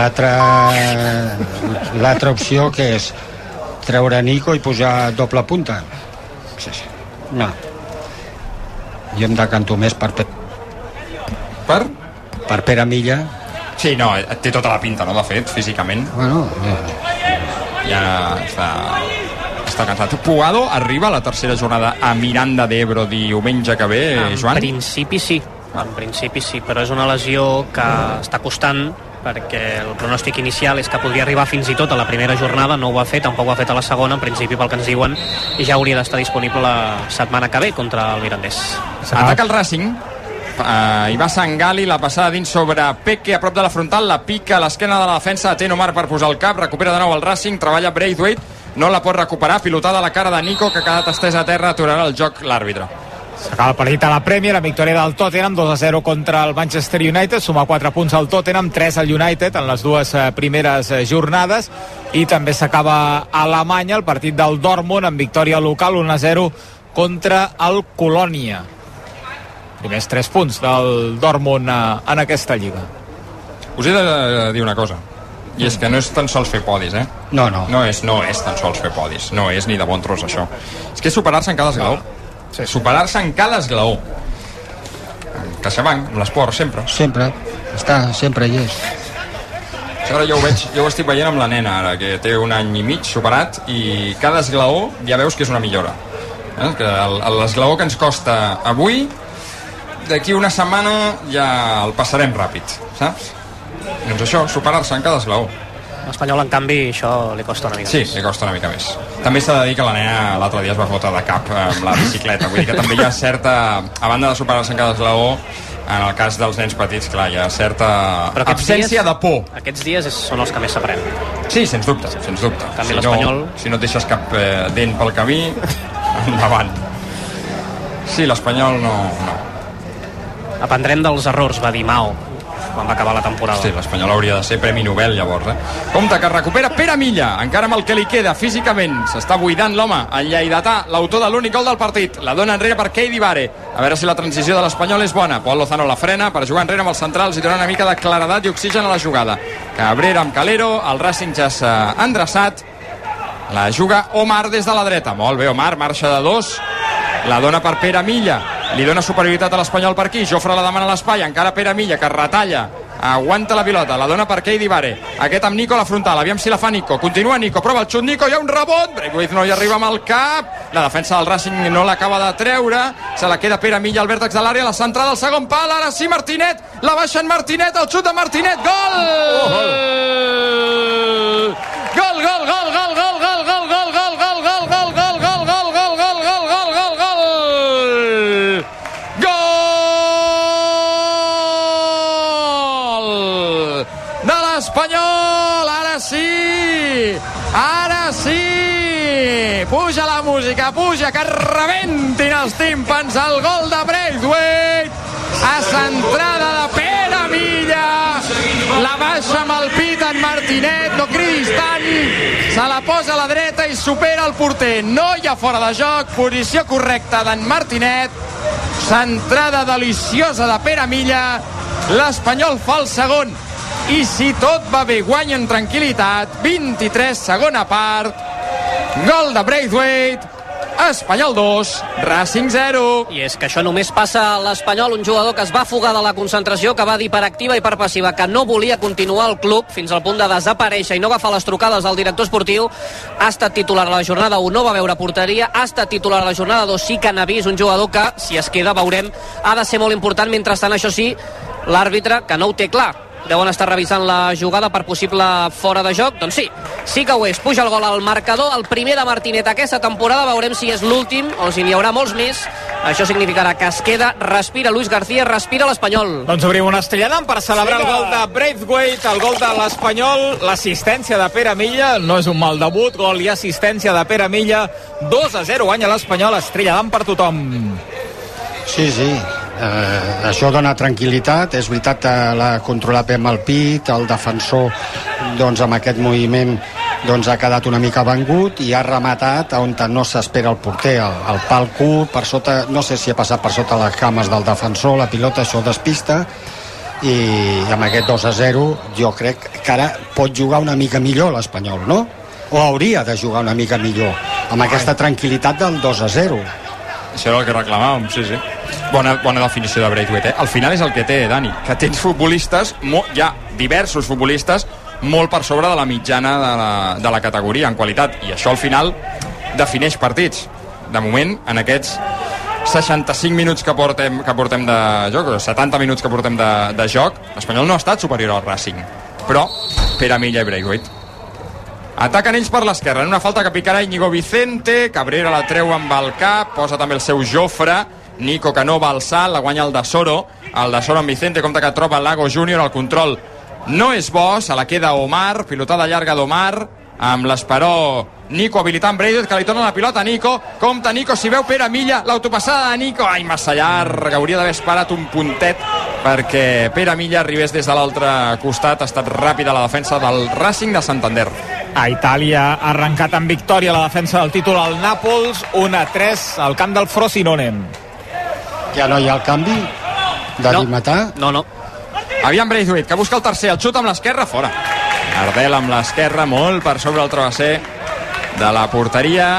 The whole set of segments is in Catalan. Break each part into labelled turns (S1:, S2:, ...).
S1: L'altra l'altra opció que és treure Nico i posar doble punta. Sí, sí. No. Jo em decanto més per, Pe-
S2: Per?
S1: per Pere Milla.
S2: Sí, no, té tota la pinta, no, de fet, físicament.
S1: Bueno, eh,
S2: Ja està, està cansat. Puado arriba a la tercera jornada a Miranda d'Ebro diumenge que ve,
S3: En
S2: Joan?
S3: principi sí, en principi sí, però és una lesió que està costant perquè el pronòstic inicial és que podria arribar fins i tot a la primera jornada, no ho va fer, tampoc ho ha fet a la segona, en principi pel que ens diuen, i ja hauria d'estar disponible la setmana que ve contra el Mirandés.
S2: Ataca el Racing. Uh, hi va Sangali, la passada dins sobre Peque a prop de la frontal, la pica a l'esquena de la defensa, atén Omar per posar el cap, recupera de nou el Racing, treballa Braithwaite, no la pot recuperar, pilotada a la cara de Nico, que ha quedat estesa a terra, aturarà el joc l'àrbitre.
S4: S'acaba el partit a la Premier, la victòria del Tottenham 2 a 0 contra el Manchester United, suma 4 punts al Tottenham, 3 al United en les dues eh, primeres eh, jornades i també s'acaba a Alemanya el partit del Dortmund amb victòria local 1 a 0 contra el Colònia. Primers 3 punts del Dortmund eh, en aquesta lliga.
S2: Us he de dir una cosa, i és que no és tan sols fer podis, eh?
S1: no, no.
S2: No és, no és tan sols fer podis, no és ni de bon tros això. És que és superar-se en cada esglaó. Sí. Superar-se en cada esglaó. CaixaBank, amb l'esport, sempre.
S1: Sempre. Està, sempre hi és.
S2: Això ara jo ho, veig, jo ho estic veient amb la nena ara, que té un any i mig superat i cada esglaó ja veus que és una millora. Eh? Que l'esglaó que ens costa avui, d'aquí una setmana ja el passarem ràpid, saps? Doncs això, superar-se en cada esglaó.
S3: L'Espanyol, en canvi, això li costa una mica
S2: Sí,
S3: més.
S2: li costa una mica més. També s'ha de dir que la nena l'altre dia es va fotre de cap amb la bicicleta, vull dir que també hi ha certa, a banda de superar-se en cada esglaó, en el cas dels nens petits, clar, hi ha certa
S3: Però
S2: absència
S3: dies-
S2: de por.
S3: Aquests dies són els que més s'aprenen.
S2: Sí, sens dubte, sens dubte.
S3: canvi,
S2: si, no, si no et deixes cap eh, dent pel camí, endavant. Sí, l'Espanyol no, no.
S3: Aprendrem dels errors, va dir Mao, quan va acabar la temporada.
S2: Sí, l'Espanyol hauria de ser Premi Nobel, llavors, eh? Compte que recupera Pere Milla, encara amb el que li queda físicament. S'està buidant l'home, el lleidatà, l'autor de l'únic gol del partit. La dona enrere per Keidi Vare. A veure si la transició de l'Espanyol és bona. Pol Lozano la frena per jugar enrere amb els centrals i donar una mica de claredat i oxigen a la jugada. Cabrera amb Calero, el Racing ja s'ha endreçat. La juga Omar des de la dreta. Molt bé, Omar, marxa de dos. La dona per Pere Milla li dona superioritat a l'Espanyol per aquí, Jofre la demana a l'espai, encara Pere Milla, que retalla, aguanta la pilota, la dona per Keidi Vare, aquest amb Nico a la frontal, aviam si la fa Nico, continua Nico, prova el xut. Nico, hi ha un rebot, Breguiz no hi arriba amb el cap, la defensa del Racing no l'acaba de treure, se la queda Pere Milla al vèrtex de l'àrea, la centrada al segon pal, ara sí Martinet, la baixa en Martinet, el xut de Martinet, gol! Oh, oh. Gol, gol, gol, gol, gol, gol, gol! Puja la música, puja, que rebentin els tímpans el gol de Braithwaite. A centrada de Pere Milla. La baixa amb el pit en Martinet no cridis tant se la posa a la dreta i supera el porter. No hi ha fora de joc posició correcta d'en Martinet. Centrada deliciosa de Pere Milla. l'Espanyol fa el segon. I si tot va bé guanya en tranquil·litat. 23 segona part gol de Braithwaite Espanyol 2, Racing 0.
S3: I és que això només passa a l'Espanyol, un jugador que es va fugar de la concentració, que va dir per activa i per passiva que no volia continuar al club fins al punt de desaparèixer i no agafar les trucades del director esportiu. Ha estat titular a la jornada 1, no va veure porteria, ha estat titular a la jornada 2, sí que n'ha vist un jugador que, si es queda, veurem, ha de ser molt important. Mentrestant, això sí, l'àrbitre, que no ho té clar, deuen estar revisant la jugada per possible fora de joc. Doncs sí, sí que ho és, puja el gol al marcador el primer de Martinet aquesta temporada. Veurem si és l'últim o si n'hi haurà molts més. Això significarà que es queda. Respira Luis García, respira l'Espanyol.
S4: Doncs obrim un estelladam per celebrar el gol de Braithwaite, el gol de l'Espanyol, l'assistència de Pere Milla, no és un mal debut, gol i assistència de Pere Milla, 2 a 0 guanya l'Espanyol, estrelladam per tothom.
S1: Sí, sí. Eh, això dona tranquil·litat. És veritat que la controla bé amb el pit, el defensor doncs, amb aquest moviment doncs, ha quedat una mica vengut i ha rematat on no s'espera el porter, el, el pal curt, per sota, no sé si ha passat per sota les cames del defensor, la pilota això despista, i amb aquest 2 a 0 jo crec que ara pot jugar una mica millor l'Espanyol, no? O hauria de jugar una mica millor amb aquesta tranquil·litat del 2 a 0
S2: això era el que reclamàvem, sí, sí. Bona, bona definició de Braithwaite, eh? Al final és el que té, Dani, que tens futbolistes, hi ha diversos futbolistes molt per sobre de la mitjana de la, de la categoria en qualitat, i això al final defineix partits. De moment, en aquests 65 minuts que portem, que portem de joc, o 70 minuts que portem de, de joc, l'Espanyol no ha estat superior al Racing. Però, Pere Milla i Braithwaite Ataquen ells per l'esquerra, en una falta que picarà Íñigo Vicente, Cabrera la treu amb el cap, posa també el seu Jofre, Nico que no va al salt, la guanya el de Soro, el de Soro amb Vicente, compta que troba Lago Júnior, el control no és bo, se la queda Omar, pilotada llarga d'Omar, amb l'esperó Nico habilitant Braithwaite, que li torna la pilota a Nico, compta Nico, si veu Pere Milla, l'autopassada de Nico, ai, massa llarg, hauria d'haver esperat un puntet perquè Pere Milla arribés des de l'altre costat, ha estat ràpida la defensa del Racing de Santander.
S4: A Itàlia ha arrencat amb victòria la defensa del títol al Nàpols, 1-3 al camp del Frosinone.
S1: Ja no hi ha el canvi de
S3: no.
S1: Dimatà?
S3: No, no.
S2: Aviam Braithwaite, que busca el tercer, el xut amb l'esquerra, fora. Ardel amb l'esquerra, molt per sobre el travesser de la porteria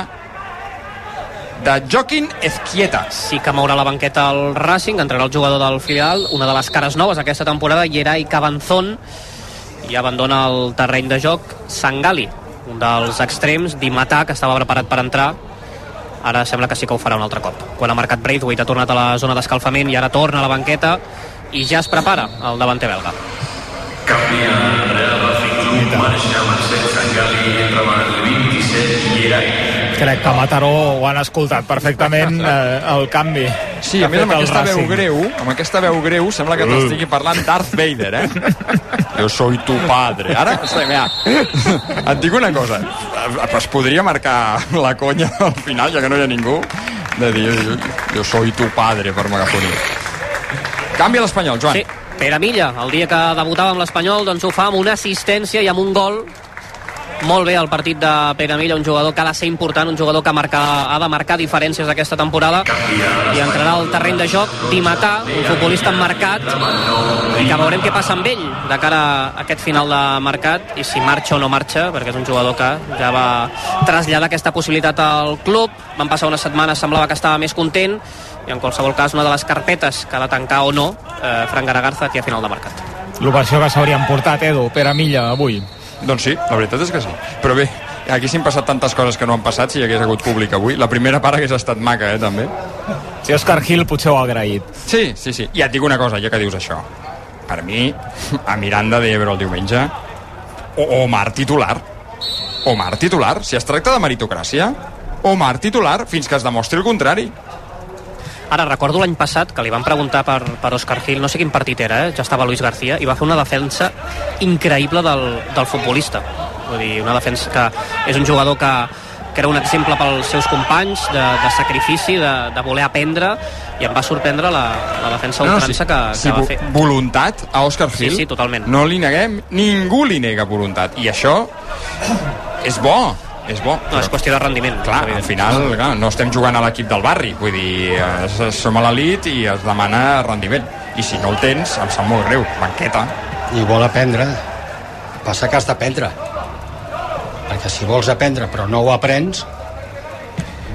S2: de Joaquín Ezquieta.
S3: Sí que mourà la banqueta el Racing, entrarà el jugador del filial, una de les cares noves aquesta temporada, Yeray Cabanzón, i abandona el terreny de joc Sangali, un dels extrems, Dimatà, que estava preparat per entrar, ara sembla que sí que ho farà un altre cop. Quan ha marcat Braithwaite ha tornat a la zona d'escalfament i ara torna a la banqueta i ja es prepara el davanter belga.
S5: Canvia marxa Marcel Sangali
S4: Crec que a Mataró ho han escoltat perfectament eh, el canvi.
S2: Sí, a més amb aquesta veu greu, amb aquesta veu greu sembla que t'estigui parlant Darth Vader, eh? Yo soy tu padre. Ara, mira, et dic una cosa, es podria marcar la conya al final, ja que no hi ha ningú, de dir, yo, yo soy tu padre, per megafonia. Canvia l'Espanyol, Joan.
S3: Sí, Pere Milla, el dia que debutava amb l'Espanyol, doncs ho fa amb una assistència i amb un gol molt bé el partit de Pere Milla, un jugador que ha de ser important, un jugador que marca, ha de marcar diferències aquesta temporada. I entrarà al terreny de joc Dimatà, un futbolista marcat i que veurem què passa amb ell de cara a aquest final de mercat i si marxa o no marxa, perquè és un jugador que ja va traslladar aquesta possibilitat al club, van passar unes setmanes semblava que estava més content. I en qualsevol cas una de les carpetes que ha de tancar o no eh, Fran Garagarza aquí a final de mercat.
S4: L'ovació que s'haurien portat, Edu, Pere Milla, avui.
S2: Doncs sí, la veritat és que sí. Però bé, aquí s'han passat tantes coses que no han passat si hi hagués hagut públic avui. La primera part hagués estat maca, eh, també.
S4: Si Òscar Gil potser ho ha agraït.
S2: Sí, sí, sí. I et dic una cosa, ja que dius això. Per mi, a Miranda d'Ebro el diumenge, o Omar titular. Omar titular. Si es tracta de meritocràcia, Omar titular fins que es demostri el contrari.
S3: Ara, recordo l'any passat que li van preguntar per, per Oscar Gil, no sé quin partit era, eh? ja estava Luis García, i va fer una defensa increïble del, del futbolista. Vull dir, una defensa que és un jugador que, que era un exemple pels seus companys de, de sacrifici, de, de voler aprendre i em va sorprendre la, la defensa ultrança que, que
S2: si
S3: va fer
S2: voluntat a Òscar
S3: Sí,
S2: Gil
S3: sí, totalment.
S2: no li neguem, ningú li nega voluntat i això és bo és bo.
S3: No, és qüestió de rendiment
S2: clar, al final clar, no estem jugant a l'equip del barri vull dir, som a l'elit i es demana rendiment. I si no el tens, em sap molt greu banqueta,
S1: i vol aprendre. Passa que has d'aprendre. Perquè si vols aprendre però no ho aprens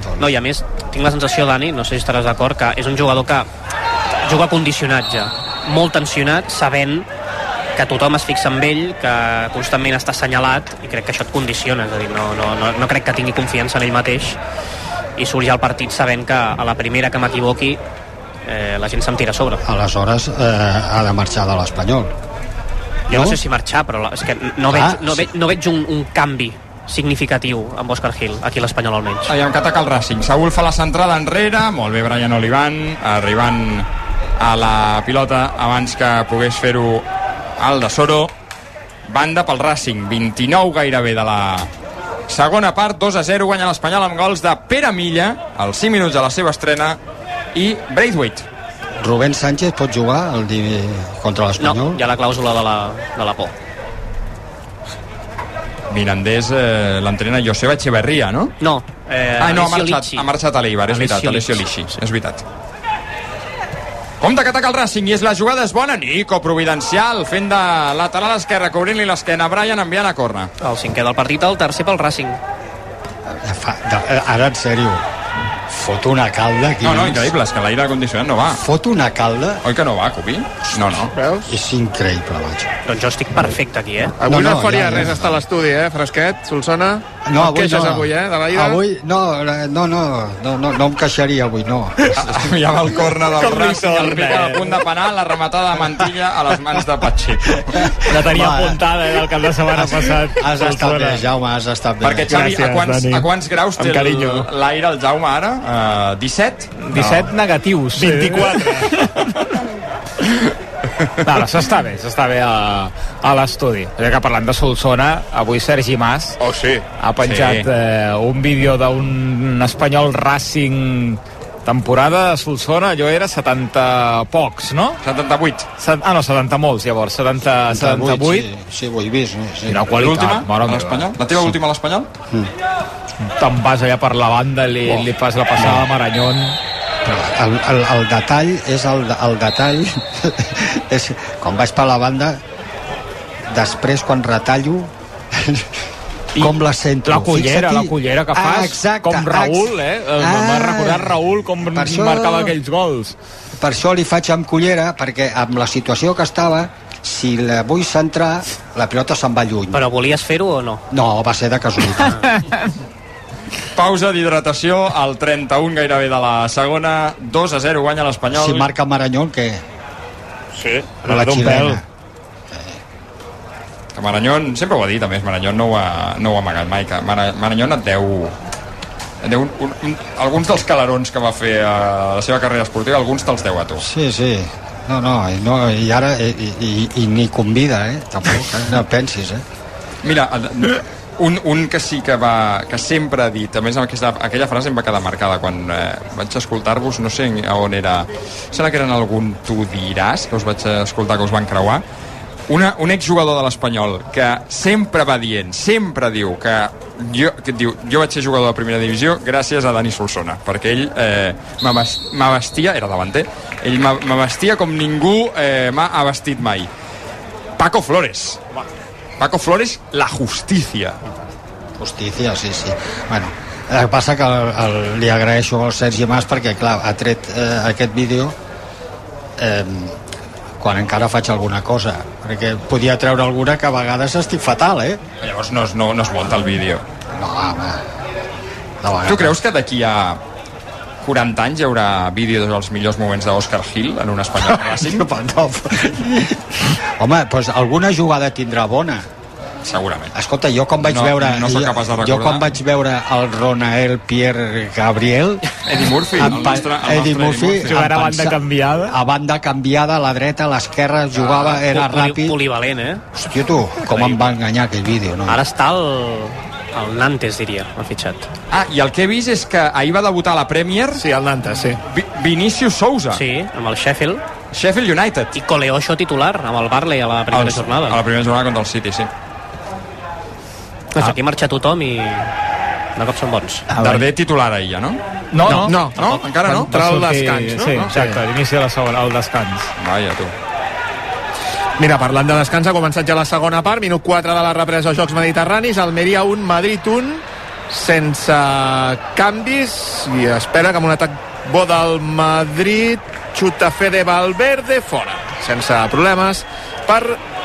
S1: doncs
S3: No, i a més, tinc la sensació, Dani, no sé si estaràs d'acord, que és un jugador que juga condicionat ja, molt tensionat, sabent que tothom es fixa en ell, que constantment està assenyalat, i crec que això et condiciona, és a dir, no, no, no, no crec que tingui confiança en ell mateix, i surt ja al partit sabent que a la primera que m'equivoqui eh, la gent se'm tira a sobre.
S1: aleshores eh, ha de marxar de l'Espanyol
S3: Jo no,
S1: No?
S3: sé si marxar, però la, és que no
S1: Clar,
S3: veig, no
S1: sí.
S3: veig, no veig un, un canvi significatiu amb Òscar Gil, aquí l'Espanyol almenys.
S2: Aviam que ataca el Racing. Saúl fa la centrada enrere, molt bé Brian Olivan, arribant a la pilota abans que pogués fer-ho el de Soro. Banda pel Racing, 29 gairebé de la segona part, 2 a 0, guanya l'Espanyol amb gols de Pere Milla, als 5 minuts de la seva estrena, i Braithwaite.
S1: Rubén Sánchez pot jugar el di... contra
S3: No,
S1: l'Espanyol?
S3: hi ha la clàusula de la, de la por.
S2: Mirandés eh, l'entrena Joseba Echeverría, no?
S3: No, eh,
S2: ah, no, ha marxat, ha marxat a l'Eibar, és veritat,
S3: Alessio
S2: Lixi, és veritat. Compte que ataca el Racing i és la jugada és bona. Nico Providencial fent de lateral esquerra, cobrint-li l'esquena a Brian, enviant a corna.
S3: El cinquè del partit, el tercer pel Racing.
S1: Fa, de, ara, en sèrio, fot una calda aquí.
S2: No, no, increïble, és que l'aire condicionat no va.
S1: Fot una calda,
S2: Oi que no va, Cupi? No, no.
S6: Veus?
S1: és increïble, macho.
S3: Doncs jo estic perfecte aquí, eh?
S6: Avui no,
S1: No,
S6: no faria
S1: ja, ja.
S6: res estar a l'estudi, eh, fresquet, Solsona?
S1: No, avui
S6: queixes
S1: no.
S6: avui, eh, de l'aire?
S1: Avui, no, eh, no, no, no, no, no em queixaria avui, no.
S2: Ja va el corna del
S4: Com
S2: Racing, el pica
S4: eh?
S2: punt de penal, la rematada de mantilla a les mans de Pacheco.
S4: La tenia
S1: Va.
S4: apuntada eh, del cap de setmana passat.
S1: Has estat bé, Jaume, has estat bé.
S2: Perquè, Xavi, a
S4: Gràcies,
S2: quants,
S4: Dani.
S2: a quants graus té el- l'aire el Jaume ara? Uh, 17?
S4: 17 negatius. 24. No, no, s'està bé, s'està bé a, a l'estudi. Ja que parlant de Solsona, avui Sergi Mas
S6: Oh, sí.
S4: ha penjat
S2: Sí.
S4: eh, un vídeo d'un espanyol Racing temporada de Solsona, allò era 70 pocs, no?
S2: 78.
S4: Set- Ah, no, 70 molts, llavors, 70, 78.
S1: Sí, sí, ho he vist. No? Sí.
S4: I una qualitat,
S2: L'última?
S4: mare
S2: A
S4: meva.
S2: l'Espanyol? La teva última a l'Espanyol?
S4: Te'n vas allà per la banda, li, li fas la passada a Maranyón.
S1: El, el, el detall és el, el detall és quan vaig per la banda després quan retallo com la sento
S4: La cullera, la cullera que fas,
S1: ah, exacte,
S4: com Raül, eh?
S1: Ah,
S4: M'ha recordat Raül com
S1: això-
S4: marcava aquells gols.
S1: per això li faig amb cullera perquè amb la situació que estava si la vull centrar la pilota se'n va lluny
S3: Però volies fer-ho o no?
S1: no, va ser de casualitat
S2: Pausa d'hidratació al 31 gairebé de la segona. 2 a 0 guanya l'Espanyol.
S1: si marca Maranyol què?
S4: Sí,
S1: la xilena
S2: Que Maranyón, sempre ho ha dit, a més, Maranyón no ho ha, no ho ha amagat mai, que Mara, Maranyón et deu, et deu un, un, un, alguns dels calarons que va fer a la seva carrera esportiva, alguns te'ls deu a tu.
S1: sí, sí no, no, i, no, i ara i, i, i ni convida, eh? Tampoc, eh? no pensis, eh?
S2: Mira, un, un que sí que va que sempre ha dit, a més aquesta, aquella frase em va quedar marcada quan eh, vaig escoltar-vos, no sé on era sembla que eren algun tu diràs que us vaig escoltar que us van creuar. Una, un exjugador de l'Espanyol que sempre va dient, sempre diu que jo, que diu, jo vaig ser jugador de primera divisió gràcies a Dani Solsona perquè ell eh, m'abas- m'abastia, era davanter ell m'a- m'abastia com ningú eh, m'ha abastit mai. Paco Flores Paco Flores, la justicia
S1: Justícia, sí, sí. Bueno, el que passa que el, el, li agraeixo al Sergi Mas perquè, clar, ha tret eh, aquest vídeo eh, quan encara faig alguna cosa perquè podia treure alguna que a vegades estic fatal, eh?
S2: Llavors no no, no es munta el vídeo.
S1: No, home.
S2: Tu creus que d'aquí a 40 anys hi haurà vídeos dels millors moments d'Òscar Gil en un espanyol
S1: no. Home, doncs alguna jugada tindrà bona.
S2: Segurament.
S1: Escolta, jo quan vaig
S2: No-
S1: veure...
S2: no sóc capaç de
S1: Jo
S2: recordar.
S1: quan vaig veure el Ronael Pierre Gabriel...
S2: Eddie Murphy, el nostre, el
S1: Eddie
S2: nostre
S1: Murphy,
S2: Eddie Murphy.
S4: Jugant a banda
S1: pensa-
S4: canviada.
S1: A banda canviada, a la dreta, a l'esquerra, jugava, era
S3: Poli-
S1: ràpid.
S3: Polivalent, eh?
S1: Hòstia, tu, com em va enganyar aquell vídeo, no?
S3: Ara està el, el Nantes, diria, ha fitxat.
S2: Ah, i el que he vist és que ahir va debutar a la Premier
S6: Sí, el Nantes, sí.
S2: Vi Vinicius Sousa,
S3: Sí, amb el Sheffield.
S2: Sheffield United.
S3: I Coleocho titular, amb el Barley a la primera
S2: Els-
S3: jornada.
S2: A la primera jornada contra el City, sí.
S3: Pues aquí marxa tothom i de cop són bons.
S2: Darder titular ahir ja, no?
S4: No, no,
S6: no,
S2: no, encara no?
S6: Entrar al descans, no?
S4: Sí,
S6: No?
S4: exacte, a l'inici de la segona, al descans.
S2: Vaja, tu.
S6: Mira, parlant de descans, ha començat ja la segona part, minut 4 de la represa Jocs Mediterranis, Almeria 1, Madrid 1, sense canvis, i espera que amb un atac bo del Madrid, xuta Fede Valverde, fora, sense problemes, per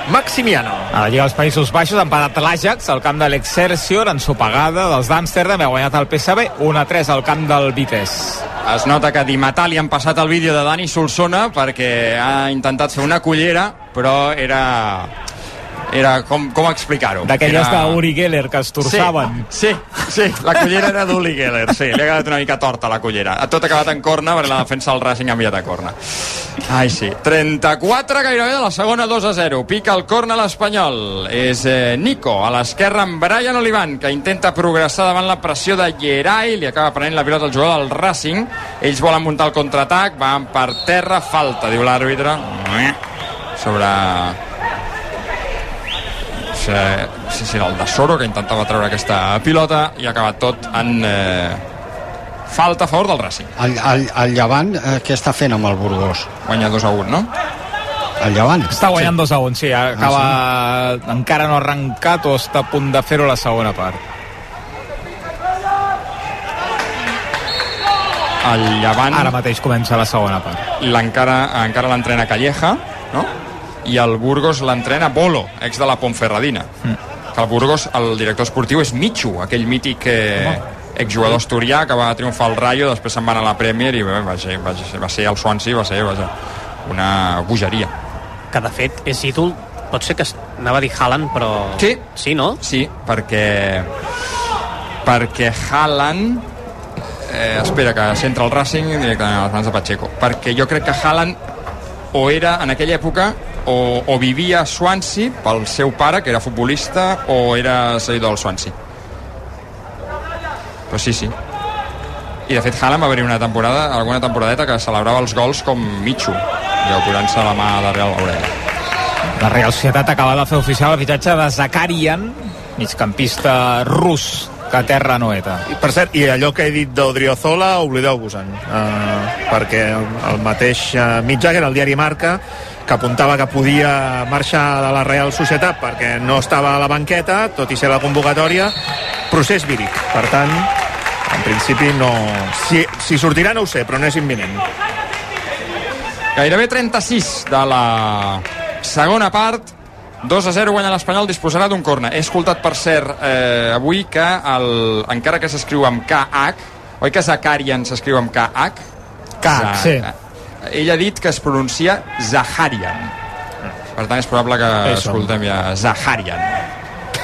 S6: Maximiano.
S4: A la Lliga dels Països Baixos ha empatat l'Ajax al camp de l'Excelsior en sopegada dels d'Amsterdam i ha guanyat el PSV 1-3 al camp del Vitesse.
S2: Es nota que Di Matà li han passat el vídeo de Dani Solsona perquè ha intentat fer una cullera, però era... Era, com, com explicar-ho?
S4: D'aquelles
S2: Era-
S4: d'Uri Geller que es torçaven.
S2: Sí, sí, sí, la cullera era d'Uli Geller, sí, li ha quedat una mica torta la cullera. Ha tot acabat en corna perquè la defensa del Racing ha enviat a corna. Ai, sí. 34 gairebé de la segona, 2 a 0. Pica el corna l'Espanyol. És eh, Nico, a l'esquerra amb Brian Olivan, que intenta progressar davant la pressió de Gerai, li acaba prenent la pilota al jugador del Racing. Ells volen muntar el contraatac, van per terra, falta, diu l'àrbitre. Sobre sí, sí, el de Soro que intentava treure aquesta pilota i ha acabat tot en eh, falta a favor del Racing.
S1: El, el, el Llevant, eh, què està fent amb el Burgos?
S2: Guanya 2 a 1, no?
S1: El Llevant?
S4: Està guanyant 2 a 1, sí, acaba... Encara no ha arrencat o està a punt de fer-ho la segona part.
S2: El Llevant
S4: Ara mateix comença la segona part.
S2: l'encara encara l'entrena Calleja, no? I el Burgos l'entrena Bolo, ex de la Ponferradina. Mm. Que el Burgos, el director esportiu és Michu, aquell mític eh, exjugador asturià que va triomfar al Rayo, després se'n va anar a la Premier i bé, va, ser, va, ser, va ser el Swansea, va ser, va ser una bogeria.
S3: Que de fet és ídol, pot ser que anava a dir Haaland, però...
S2: Sí.
S3: Sí, no?
S2: Sí, perquè perquè Haaland eh, espera que centra el Racing directament a les mans de Pacheco perquè jo crec que Haaland o era en aquella època o, o vivia a Swansea pel seu pare que era futbolista o era seguidor del Swansea? Però sí, sí. I de fet Haaland va haver una temporada alguna temporadeta que celebrava els gols com Michu i posant-se la mà darrere l'orella
S4: La Real Societat acaba de fer oficial el fitxatge de Zakarian, migcampista rus, que a terra no eta.
S6: I, per cert, i allò que he dit d'Odriozola, oblideu-vos-en, uh, perquè el, el mateix uh, mitjà, que era el diari Marca, que apuntava que podia marxar de la Real Societat perquè no estava a la banqueta, tot i ser la convocatòria, procés víric. Per tant, en principi no... Si, si sortirà no ho sé, però no és imminent.
S2: Gairebé 36 de la segona part. 2 a 0 guanya l'Espanyol, disposarà d'un corna. He escoltat, per cert, eh, avui que el, encara que s'escriu amb KH, oi que Zakarian s'escriu amb KH?
S4: K, sí.
S2: Ell ha dit que es pronuncia Zaharian. Per tant, és probable que
S6: Eso.
S2: escoltem ja Zaharian.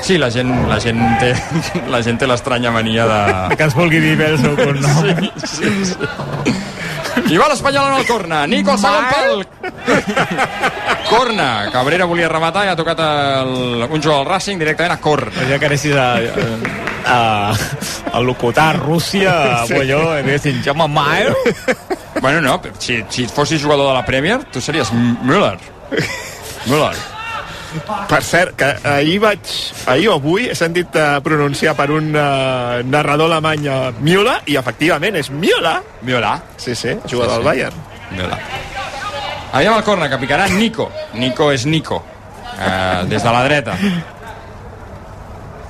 S2: Sí, la gent, la gent té la gent té l'estranya mania de,
S4: Que es vulgui dir bé el seu cognom.
S2: Sí, sí, sí. I va l'Espanyol en el corna. Nico al segon pal. Corna. Cabrera volia rematar i ha tocat el, un jugador del Racing directament a cor.
S4: Ja que anessis a, a, a locutar a Rússia, sí. allò, i diguessin, Jaume Maer,
S2: Bueno, no, si, si fossis jugador de la Premier, tu series Müller. Müller.
S6: Per cert, que ahir vaig... Ahir o avui he sentit uh, pronunciar per un uh, narrador alemany uh, Müller, i efectivament és Müller.
S2: Müller.
S6: Sí, sí, jugador
S2: Sí,
S6: del
S2: sí.
S6: Bayern.
S2: Müller. Aviam el corna, que picarà Nico. Nico és Nico. Eh, des de la dreta.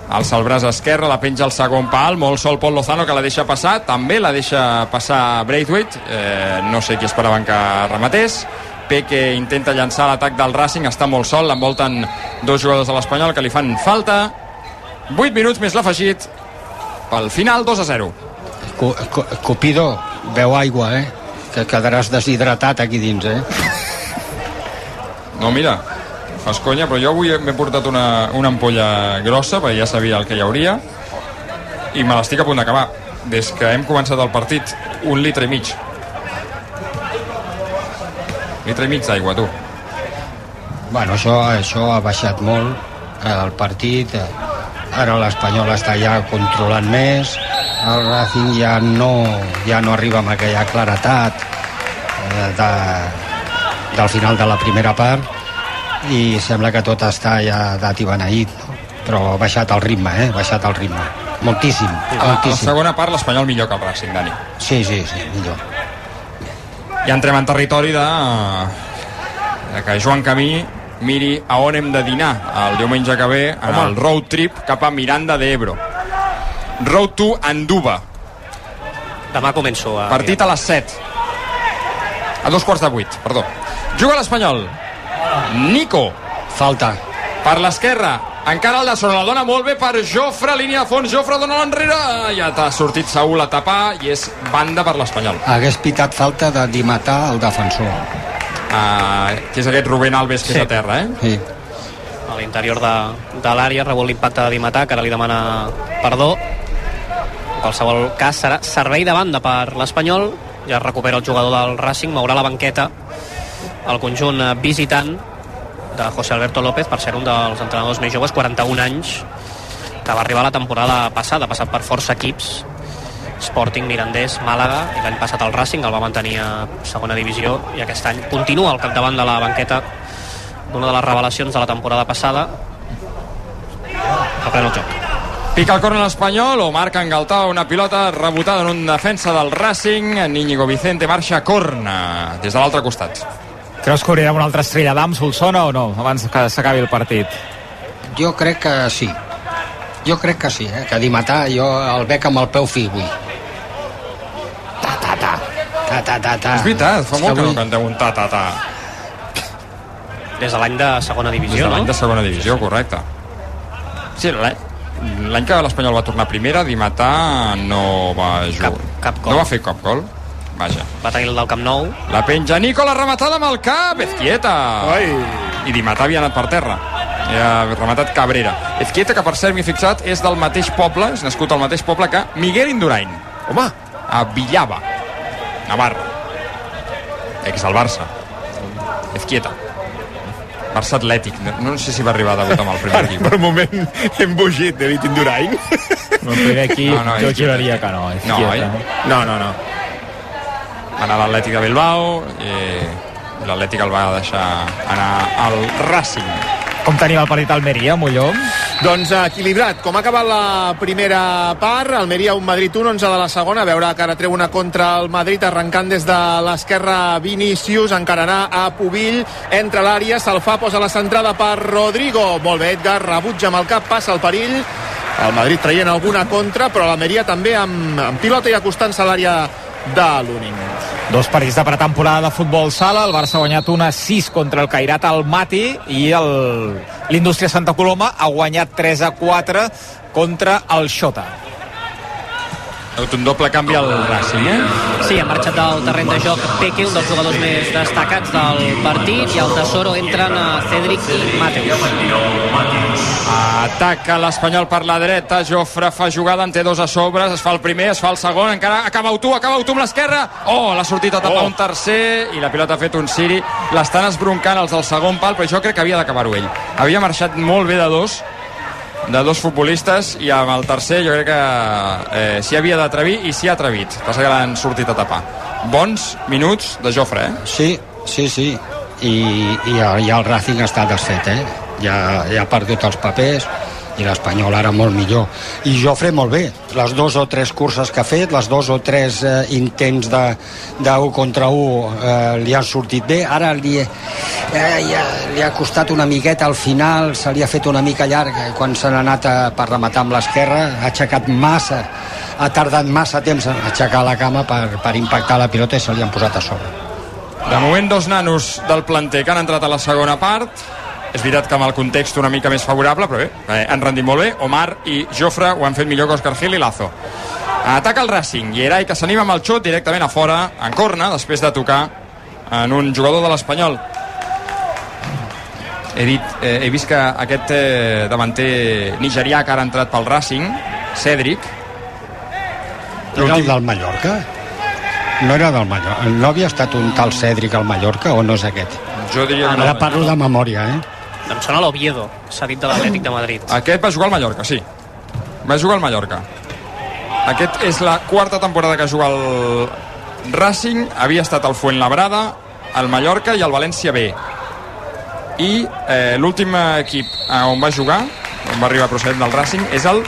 S2: Alça el braç esquerre, la penja al segon pal, molt sol Pol Lozano que la deixa passar, també la deixa passar Braithwaite, eh, no sé qui esperaven que rematés, Peque intenta llançar l'atac del Racing, està molt sol, l'envolten dos jugadors de l'Espanyol que li fan falta, 8 minuts més l'afegit, pel final 2 a 0.
S1: Cu- cu- Cupido, beu aigua, eh? Que quedaràs deshidratat aquí dins, eh?
S2: No, mira, fas conya, però jo avui m'he portat una, una ampolla grossa, perquè ja sabia el que hi hauria, i me l'estic a punt d'acabar. Des que hem començat el partit, un litre i mig. Litre i mig d'aigua, tu.
S1: Bueno, això, això ha baixat molt eh, el partit. Ara l'Espanyol està ja controlant més. El Racing ja no, ja no arriba amb aquella claretat eh, de, del final de la primera part i sembla que tot està ja dat i beneït, no? però ha baixat el ritme, eh? Ha baixat el ritme. Moltíssim,
S2: A, a la
S1: moltíssim.
S2: segona part, l'Espanyol millor que el Racing, Dani.
S1: Sí, sí, sí, millor.
S2: Ja entrem en territori de, de que Joan Camí miri a on hem de dinar el diumenge que ve en
S6: Home.
S2: el road trip cap a Miranda de Ebro. Road to Anduba.
S3: Demà començo a...
S2: Partit a les 7. A dos quarts de vuit, perdó. Juga l'Espanyol. Nico,
S1: Falta.
S2: per l'esquerra. Encara el de sobre la dona molt bé per Jofre, línia de fons, Jofre dona l'enrere. Ja t'ha sortit Saúl a tapar i és banda per l'Espanyol.
S1: Hagués pitat falta de dimatar el defensor.
S2: Uh, que és aquest Rubén Alves que
S3: Sí.
S2: és a terra, eh?
S1: Sí.
S3: a l'interior de, de l'àrea, rebut l'impacte de Dimatà, que ara li demana perdó. En qualsevol cas, serà servei de banda per l'Espanyol, ja recupera el jugador del Racing, mourà la banqueta el conjunt eh, visitant de José Alberto López, per ser un dels entrenadors més joves, 41 anys, que va arribar la temporada passada, ha passat per força equips, Sporting, Mirandés, Màlaga, i l'any passat el Racing el va mantenir a segona divisió, i aquest any continua al capdavant de la banqueta d'una de les revelacions de la temporada passada reprèn el joc
S2: Pica el corner l'Espanyol, o marca Galtà una pilota rebotada en un defensa del Racing. Íñigo Vicente marxa corna des de l'altre costat.
S4: Creus que hauria una altra estrella d'am, Solsona, o no, abans que s'acabi el partit?
S1: Jo crec que sí. Jo crec que sí, eh? que Dimatà jo el veig amb el peu fi avui. Ta, ta, ta. Ta, ta, ta, ta.
S2: És veritat, fa molt que no
S1: avui-
S2: cantem un ta-ta-ta.
S3: Des de l'any de segona
S2: Des
S3: divisió,
S2: de l'any
S3: no?
S2: de segona divisió, correcte. Sí, l'any l'any que l'Espanyol va tornar a primera, Dimatà no va jugar.
S3: Cap- cap gol.
S2: No va fer cap gol. Vaja.
S3: Va tenir el del Camp Nou.
S2: La penja Nico, la rematada amb el cap, Ezquieta.
S6: Ai.
S2: I Dimatà havia anat per terra. I ha rematat Cabrera. Ezquieta, que per cert m'he fixat, és del mateix poble, és nascut al mateix poble que Miguel Indurain,
S6: Home,
S2: a Villava, Navarra. Ex del Barça. Ezquieta. Barça Atlètic. No, no sé si va arribar a debutar amb el primer equip.
S6: per un moment hem bugit de Indurain.
S4: El primer equip,
S2: No, no,
S4: jo juraria que no. És
S2: No, oi?
S6: No, no, no.
S2: Anar a l'Atlètic de Bilbao i l'Atlètic el va deixar anar al Racing.
S4: Com tenim el partit Almeria, Molló?
S6: Doncs equilibrat, com ha acabat la primera part, Almeria un Madrid 1, 11 de la segona, a veure que ara treu una contra el Madrid, arrencant des de l'esquerra Vinícius, encararà a Pubill, entra l'àrea, se'l fa, posa la centrada per Rodrigo, molt bé, Edgar, rebutja amb el cap, passa el perill, el Madrid traient alguna contra, però l'Almeria també amb, amb pilota i acostant-se a l'àrea de l'Uning.
S4: Dos partits de pretemporada de futbol sala. El Barça ha guanyat una 6 contra el Cairat al Mati i l'Indústria Santa Coloma ha guanyat 3 a 4 contra el Xota.
S2: Ha hagut un doble canvi al Racing, eh?
S3: Sí, ha marxat del terreny de joc Peque, un dels jugadors més destacats del partit, i al Tesoro entren a Cedric i Mateus.
S2: Ataca l'Espanyol per la dreta, Jofre fa jugada, en té dos a sobre, es fa el primer, es fa el segon, encara acaba tu, acaba tu amb l'esquerra, oh, l'ha sortit a tapar
S6: Oh.
S2: un tercer, i la pilota ha fet un Siri, l'estan esbroncant els del segon pal, però jo crec que havia d'acabar-ho ell. Havia marxat molt bé de dos, de dos futbolistes i amb el tercer jo crec que eh, s'hi havia d'atrevir i s'hi ha atrevit passa que l'han sortit a tapar bons minuts de Jofre eh?
S1: Sí, sí, sí. I, i, ja el Racing està desfet, eh? Ja, ja ha perdut els papers i l'Espanyol ara molt millor. I Jofre molt bé. Les dos o tres curses que ha fet, les dos o tres eh, intents de, de 1 contra 1 eh, li han sortit bé. Ara li, eh, ja, li ha costat una miqueta al final, se li ha fet una mica llarg eh, quan se n'ha anat a, per rematar amb l'esquerra, ha aixecat massa, ha tardat massa temps a aixecar la cama per, per impactar la pilota i se li han posat a sobre.
S2: De moment, dos nanos del planter que han entrat a la segona part. És veritat que amb el context una mica més favorable, però bé, eh, han rendit molt bé. Omar i Jofre ho han fet millor que Òscar Gil i Lazo. Ataca el Racing. Gerai que s'anima amb el xut directament a fora, en corna, després de tocar en un jugador de l'Espanyol. He, dit, eh, he vist que aquest eh, davanter nigerià que ara ha entrat pel Racing, Cèdric,
S1: Era el del Mallorca? No era del Mallorca. No havia estat un tal Cèdric al Mallorca o no és aquest?
S2: jo diria que
S1: Ara
S2: no.
S1: parlo de memòria, eh?
S3: Em sona l'Oviedo, s'ha dit de l'Atlètic de Madrid.
S2: Aquest va jugar al Mallorca, sí. Va jugar al Mallorca. Aquest és la quarta temporada que juga al Racing. Havia estat al Fuenlabrada, al Mallorca i al València B. I eh, l'últim equip on va jugar, on va arribar procedent del Racing, és el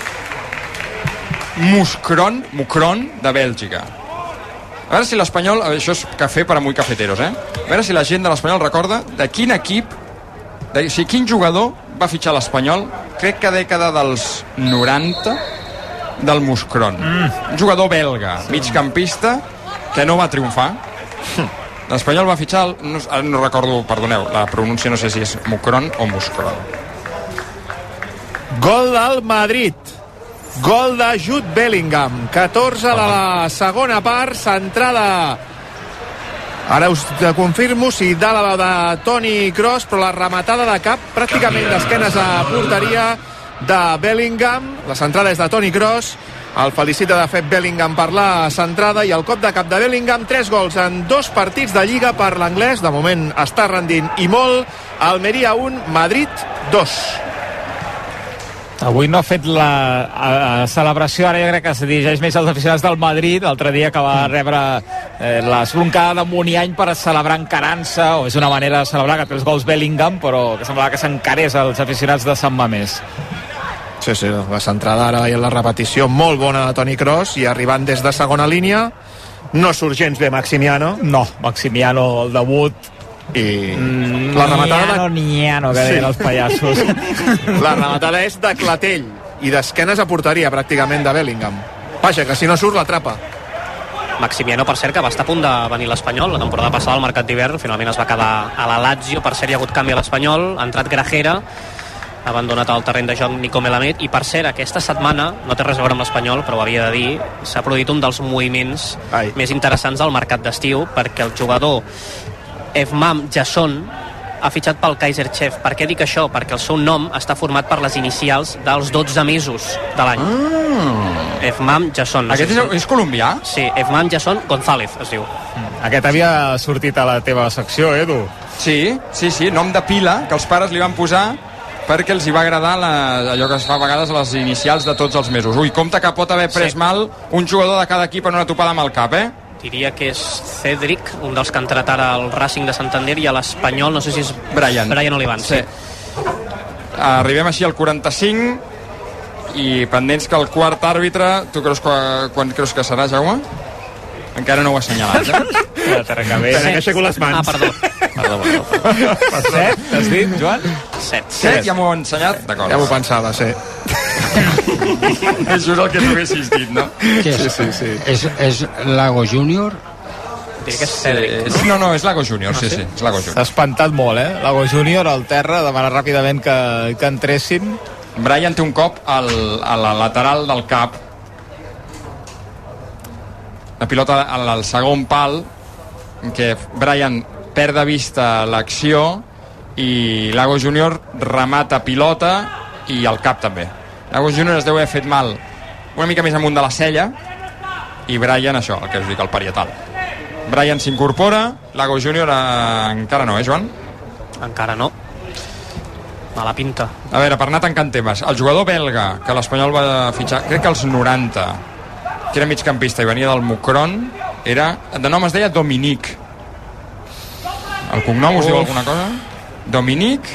S2: Muscron, Mucron de Bèlgica. A veure si l'Espanyol... Això és cafè per a muy cafeteros, eh? A veure si la gent de l'Espanyol recorda de quin equip de, o sigui, quin jugador va fitxar l'Espanyol? Crec que dècada dels 90 del Muscron. Mm. un jugador belga, migcampista que no va triomfar. l'Espanyol va fitxar el, no, no recordo, perdoneu, la pronúncia no sé si és Mucron o Muscron.
S6: Gol del Madrid. Gol de Jude Bellingham. 14 de la segona part, centrada Ara us confirmo si da la de Toni Kroos, però la rematada de cap pràcticament d'esquenes a porteria de Bellingham. La centrada és de Toni Kroos. El felicita de fet Bellingham per la centrada i el cop de cap de Bellingham. Tres gols en dos partits de Lliga per l'anglès. De moment està rendint i molt. Almeria 1, Madrid 2.
S4: Avui no ha fet la a, a celebració, ara jo crec que se dirigeix més als aficionats del Madrid, l'altre dia que va rebre eh, l'esbroncada de Muniany per celebrar encarant-se, o és una manera de celebrar que té els gols Bellingham, però que semblava que s'encarés als aficionats de Sant Mamés.
S6: Sí, sí, la centrada ara veient la repetició molt bona de Toni Kroos i arribant des de segona línia no surt gens bé Maximiano.
S4: No, Maximiano, el debut...
S6: i
S4: Mm,
S6: la rematada
S4: Niano,
S6: de...
S4: niano, que
S6: Sí.
S4: deien els pallassos.
S6: la rematada és de clatell i d'esquenes a porteria pràcticament de Bellingham. Vaja, que si no surt l'atrapa.
S3: Maximiano, per cert, que va estar a punt de venir l'Espanyol. La temporada passada al mercat d'hivern, finalment es va quedar a la Lazio, per cert hi ha hagut canvi a l'Espanyol, ha entrat Grajera, ha abandonat el terreny de joc Nico Melamed, i per cert, aquesta setmana, no té res a veure amb l'Espanyol, però ho havia de dir, s'ha produït un dels moviments
S6: Ai.
S3: més interessants del mercat d'estiu, perquè el jugador Evmam Jasson ha fitxat pel Kaiser Chief. Per què dic això? Perquè el seu nom està format per les inicials dels 12 mesos de l'any.
S6: Ah.
S3: Evmam Jasson. No
S2: Aquest és, és colombià?
S3: Sí, Evman Jason González es diu.
S4: Aquest havia sortit a la teva secció, Edu.
S2: Sí, sí, sí, nom de pila, que els pares li van posar perquè els hi va agradar la, allò que es fa a vegades a les inicials de tots els mesos. Ui, compte que pot haver pres
S3: Sí.
S2: mal un jugador de cada equip en una topada amb el cap, eh?
S3: Diria que és Cedric, un dels que ha entrat ara al Racing de Santander i a l'Espanyol, no sé si és
S2: Brian.
S3: Brian Olivan. Sí.
S2: Arribem així al 45 i pendents que el quart àrbitre, tu creus que, quan creus que serà, Jaume? Encara no ho ha assenyalat, eh?
S4: La.
S6: Espera, que aixeco les mans.
S3: Ah, perdó. perdó, perdó.
S4: Per set, has dit, Joan?
S3: Set.
S2: Set, ja m'ho han ensenyat? D'acord.
S6: ja m'ho pensava, sí
S2: És just el que tu haguessis dit, no?
S1: Què és?
S6: Sí, sí, sí.
S1: És, és Lago Júnior?
S3: Que és Cedric.
S2: És, no, no, és Lago Júnior, sí, sí, és Lago
S4: S'ha
S2: Júnior.
S4: espantat molt, eh? Lago Júnior al terra, demana ràpidament que, que entressin.
S2: Brian té un cop al, a la lateral del cap la pilota al, al segon pal en què Brian perd de vista l'acció i Lago Júnior remata pilota i el cap també Lago Júnior es deu haver fet mal una mica més amunt de la cella i Brian això, el que us dic, el parietal Brian s'incorpora Lago Júnior eh, encara no, eh Joan?
S3: Encara no. Mala pinta.
S2: A veure, per anar tancant temes, el jugador belga que l'Espanyol va fitxar, crec que als 90, que era migcampista i venia del Mucron, era, de nom es deia Dominic. El cognom us diu alguna cosa? Dominic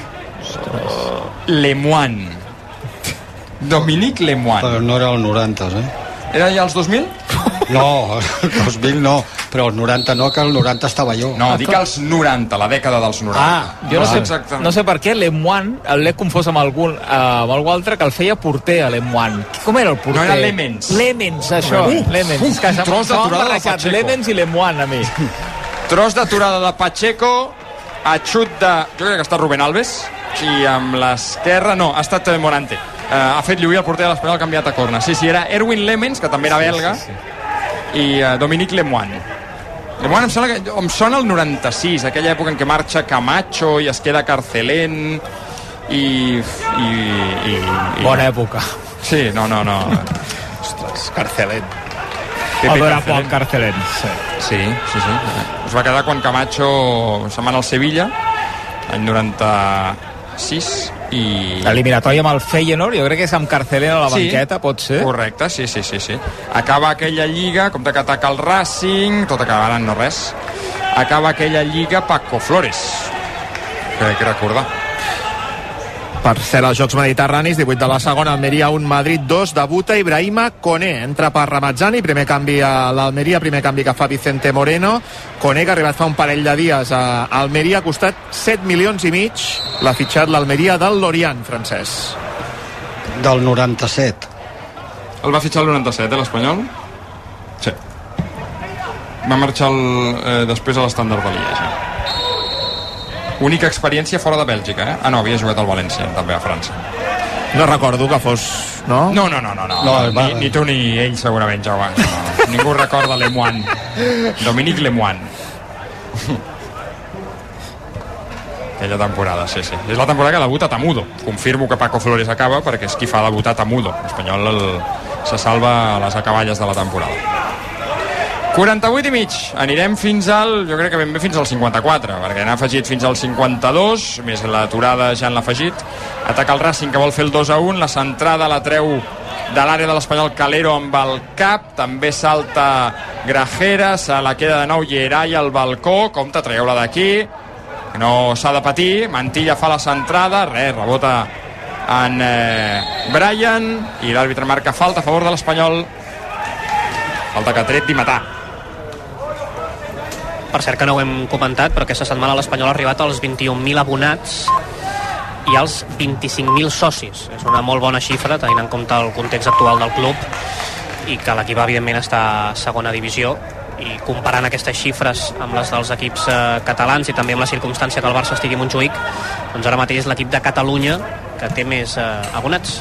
S2: Lemoine. Dominic Lemoine.
S1: Però no era el 90, eh?
S2: Era ja els 2000?
S1: No, el 2000 no, però el 90 no, que el 90 estava jo.
S2: No, dic els 90, la dècada dels 90.
S1: Ah,
S4: Jo no, sé,
S2: exacte.
S4: no sé per què Lemoine l'he confós amb algun eh, amb algú altre que el feia porter a Lemoine. Com era el porter?
S2: No, era Lemens.
S4: Lemens, això.
S2: Uh,
S4: Lemens.
S2: uh,
S4: que
S2: un
S4: s'ha-
S2: tros torada de Pacheco.
S4: Lemens i Lemoine a mi.
S2: Tros d'aturada de Pacheco, a xut de... Jo crec que està Rubén Alves, i amb l'esquerra, no, ha estat Morante. Uh, ha fet lluir el porter de l'Espanyol, canviat a corna. Sí, sí, era Erwin Lemens, que també era belga, sí, sí. i uh, Dominic Lemoine. Lemoine em sona, que, em sona el 96, aquella època en què marxa Camacho i es queda Carcelén i... i, i, i
S4: Bona època.
S2: Sí, no, no, no.
S6: Ostres, Carcelén.
S4: El Verapont Carcelén. Sí.
S2: Sí, sí, sí. Es va quedar quan Camacho se'n va anar al Sevilla, l'any 96, i...
S4: L'eliminatòria amb el Feyenoord, jo crec que és amb Carcelén a la banqueta, pot ser?
S2: Correcte, sí, sí, sí, sí. Acaba aquella lliga, compte que ataca el Racing, tot acabaran no res. Acaba aquella lliga Paco Flores. Crec que recordar.
S6: Per cert, als Jocs Mediterranis, 18 de la segona, Almeria 1, Madrid 2, debuta Ibrahima Koné. Entra per Ramazzani, primer canvi a l'Almeria, primer canvi que fa Vicente Moreno. Koné, que ha arribat fa un parell de dies a Almeria, ha costat 7 milions i mig. L'ha fitxat l'Almeria del Lorient, francès.
S1: Del 97.
S2: El va fitxar el 97, eh, l'Espanyol? Sí. Va marxar el, eh, després a l'estàndard de Lieja. Única experiència fora de Bèlgica, eh? Ah, no, havia jugat al València, també a França.
S6: No recordo que fos... No?
S2: No, no, no, no, no.
S1: No, va.
S2: ni, ni tu ni ell segurament, Jaume. No. Ningú recorda Lemoine. Dominique Lemoine. Aquella temporada, sí, sí. És la temporada que debuta Tamudo. Confirmo que Paco Flores acaba perquè és qui fa debutar Tamudo. L'Espanyol se salva a les acaballes de la temporada. 48 i mig. Anirem fins al, jo crec que ben bé fins al 54, perquè n'ha afegit fins al 52, més l'aturada ja l'ha afegit. Ataca el Racing, que vol fer el 2 a 1, la centrada la treu de l'àrea de l'Espanyol Calero amb el cap, també salta Grajera, se la queda de nou Gerai al balcó, compte, traieu-la d'aquí, no s'ha de patir, Mantilla fa la centrada, res, rebota en eh, Brian i l'àrbitre marca falta a favor de l'Espanyol. Falta que tret Dimatà
S3: Per cert que no ho hem comentat, però aquesta setmana l'Espanyol ha arribat als 21.000 abonats i als 25.000 socis. És una molt bona xifra, tenint en compte el context actual del club i que l'equip, evidentment, està a segona divisió i comparant aquestes xifres amb les dels equips eh, catalans i també amb la circumstància que el Barça estigui a Montjuïc, doncs ara mateix és l'equip de Catalunya que té més eh, abonats.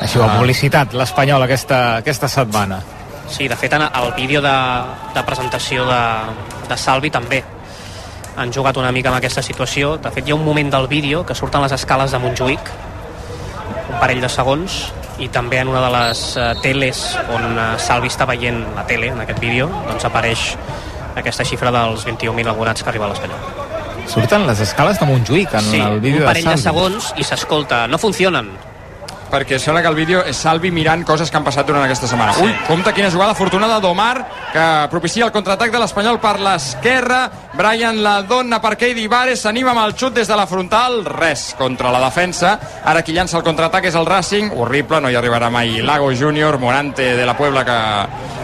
S4: Així ho ha publicitat l'Espanyol aquesta, aquesta setmana.
S3: Sí, de fet, en el vídeo de, de presentació de, de Salvi també han jugat una mica amb aquesta situació. De fet, hi ha un moment del vídeo que surten les escales de Montjuïc, un parell de segons, i també en una de les uh, teles on uh, Salvi està veient la tele, en aquest vídeo, doncs apareix aquesta xifra dels 21.000 abonats que arriba a l'Espanyol.
S4: Surten les escales de Montjuïc en
S3: Sí,
S4: el
S3: un
S4: vídeo de
S3: parell de
S4: Salvi.
S3: segons i s'escolta, no funcionen.
S2: Perquè sembla que el vídeo és Salvi mirant coses que han passat durant aquesta setmana. Ui, compte quina jugada afortunada d'Omar, que propicia el contraatac de l'Espanyol per l'esquerra. Brian la dona per Keidi Vares, s'anima amb el xut des de la frontal, res contra la defensa. Ara qui llança el contraatac és el Racing, horrible, no hi arribarà mai Lago Júnior, Morante de la Puebla, que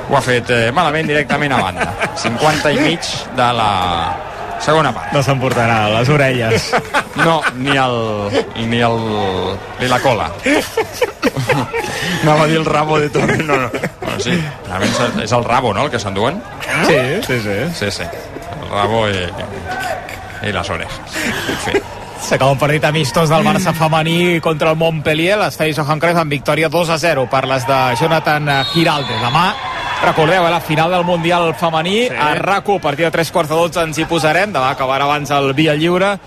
S2: ho ha fet eh, malament directament a banda. 50 i mig de la segona part.
S4: No s'emportarà les orelles.
S2: No, ni el... ni el... ni la cola. Anava a dir el rabo de Torre. No, no. Bueno, sí, realment és el rabo, no?, el que s'enduen.
S4: Sí, sí, sí.
S2: Sí, sí. El rabo i, i les. En fi.
S4: S'acaba un partit amistós del Barça femení contra el Montpellier, l'estadi Johan Cruyff amb victòria 2 a 0 per les de Jonathan Giralde. Demà, recordeu, eh, la final del Mundial femení, sí. a RAC1, a partir de 3 quarts de 12 ens hi posarem, demà acabarà abans el Via Lliure,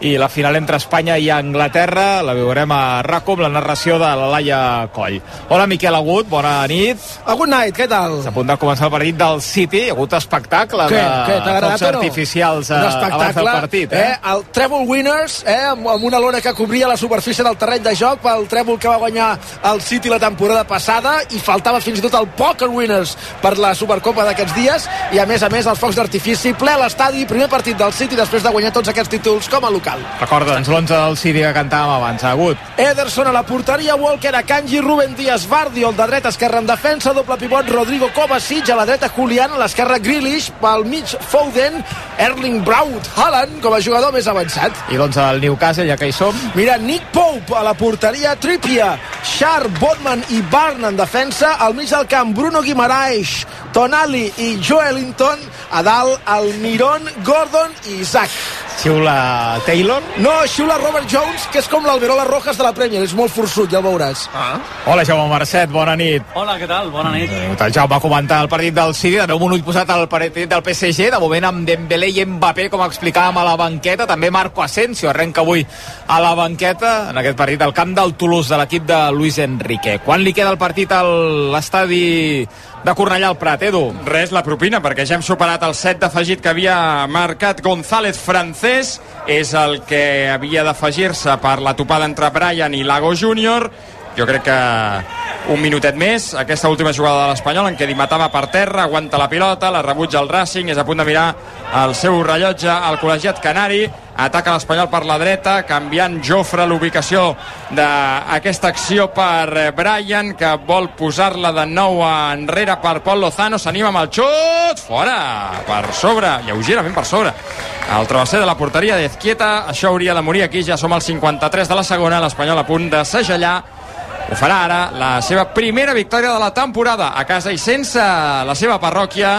S4: i la final entre Espanya i Anglaterra la veurem a RAC1 amb la narració de la Laia Coll. Hola Miquel Agut, bona nit.
S7: A good night, què tal?
S4: S'ha a punt de començar el partit del City, hi ha hagut espectacle
S7: Què?
S4: de
S7: Què,
S4: focs
S7: no?
S4: artificials eh, abans del partit. Eh?
S7: El Treble Winners, eh, amb, amb una lona que cobria la superfície del terreny de joc pel Trèvol que va guanyar el City la temporada passada i faltava fins i tot el Poker Winners per la Supercopa d'aquests dies i a més a més els focs d'artifici ple a l'estadi, primer partit del City després de guanyar tots aquests títols com a local.
S4: Recorda'ns l'11 del City que cantàvem abans, Agut.
S7: Ederson a la porteria, Walker a Kanji, Ruben Díaz, Bardi, el de dreta, esquerra en defensa, doble pivot, Rodrigo Kovacic, a la dreta, Julián, a l'esquerra, Grealish, pel mig, Foden, Erling Braut, Haaland, com a jugador més avançat.
S4: I l'11 del Newcastle, ja que hi som.
S7: Mira, Nick Pope a la porteria, Trippier, Sharp, Botman i Barn en defensa, al mig del camp, Bruno Guimaraes, Tonali i Joelinton, a dalt, Almiron, Gordon i Isaac.
S4: Xiula Taylor.
S7: No, xiula Robert Jones, que és com l'Alberola Rojas de la Premier, és molt forçut, ja el veuràs.
S4: Ah. Hola, Jaume Marcet, bona nit.
S8: Hola, què tal? Bona nit.
S4: Benvingut el Jaume a comentar el partit del City, de nou un ull posat al partit del PSG, de moment amb Dembélé i Mbappé, com explicàvem a la banqueta, també Marco Asensio arrenca avui a la banqueta en aquest partit al camp del Toulouse de l'equip de Luis Enrique. Quan li queda el partit a l'estadi de Cornellà al Prat, Edu?
S2: Res, la propina, perquè ja hem superat el set d'afegit que havia marcat González francès, és el que havia d'afegir-se per la topada entre Brian i Lago Júnior. Jo crec que un minutet més, aquesta última jugada de l'Espanyol en què Dimatà va per terra, aguanta la pilota, la rebutja el Racing, és a punt de mirar el seu rellotge al col·legiat Canari, ataca l'Espanyol per la dreta, canviant Jofre l'ubicació d'aquesta acció per Brian, que vol posar-la de nou enrere per Pol Lozano, s'anima amb el xut, fora, per sobre, lleugerament per sobre. El travesser de la porteria d'Ezquieta, això hauria de morir aquí, ja som al 53 de la segona, l'Espanyol a punt de segellar ho farà ara la seva primera victòria de la temporada a casa i sense la seva parròquia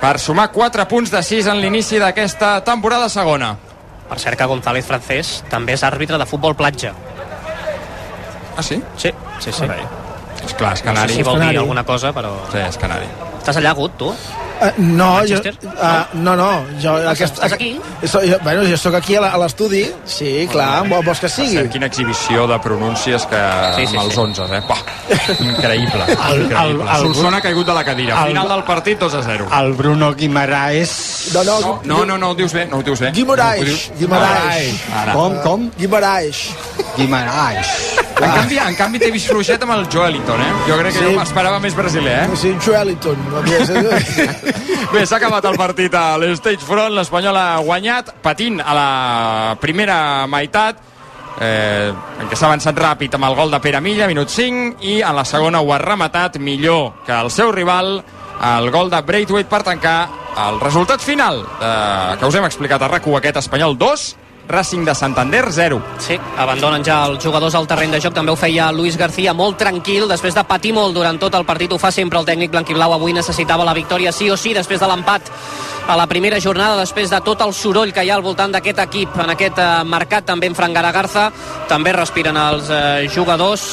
S2: per sumar 4 punts de 6 en l'inici d'aquesta temporada segona.
S3: Per cert que González Francés també és àrbitre de futbol platja.
S2: Ah, sí?
S3: Sí, sí, sí.
S2: És clar, és
S3: No sé
S2: canari.
S3: si vol
S7: Canari.
S3: dir alguna cosa, però...
S2: Sí, és canari.
S3: Estàs allà, Gut, tu?
S7: Uh, no, jo, uh, no, no, jo... Aquest,
S3: estàs aquí?
S7: So, jo, bueno, jo sóc aquí a l'estudi, sí, clar, vol- vols que sigui?
S2: Saps quina exhibició de pronúncies que
S3: Sí, sí,
S2: amb els
S3: sí.
S2: 11, eh? Pah, increïble.
S1: El-
S2: increïble.
S1: el- el-
S2: Solsona ha caigut de la cadira.
S1: el-
S2: Final del partit, 2 a 0.
S1: El Bruno Guimaraes...
S7: No, no,
S2: No, no, no ho dius bé, no ho dius bé.
S7: Guimaraes,
S2: No
S7: Guimaraes.
S2: Ara.
S1: Com, com?
S7: Guimaraes.
S1: Guimaraes.
S2: En canvi, en canvi t'he vist fluixet amb el Joelinton, eh? Jo crec que
S7: sí.
S2: jo m'esperava més brasiler, eh?
S7: Sí, Joeliton.
S2: Bé, s'ha acabat el partit a l'Stage Front, l'Espanyol ha guanyat, patint a la primera meitat, eh, en què s'ha avançat ràpid amb el gol de Pere Milla, minut 5, i en la segona ho ha rematat millor que el seu rival, el gol de Braithwaite per tancar el resultat final eh, que us hem explicat a rac aquest espanyol 2, Racing de Santander 0.
S3: Sí, abandonen ja els jugadors al terreny de joc. També ho feia Luis García molt tranquil, després de patir molt durant tot el partit. Ho fa sempre el tècnic blanquiblau. Avui necessitava la victòria sí o sí, després de l'empat a la primera jornada, després de tot el soroll que hi ha al voltant d'aquest equip en aquest eh, mercat, també en Fran Garagarza. També respiren els eh, jugadors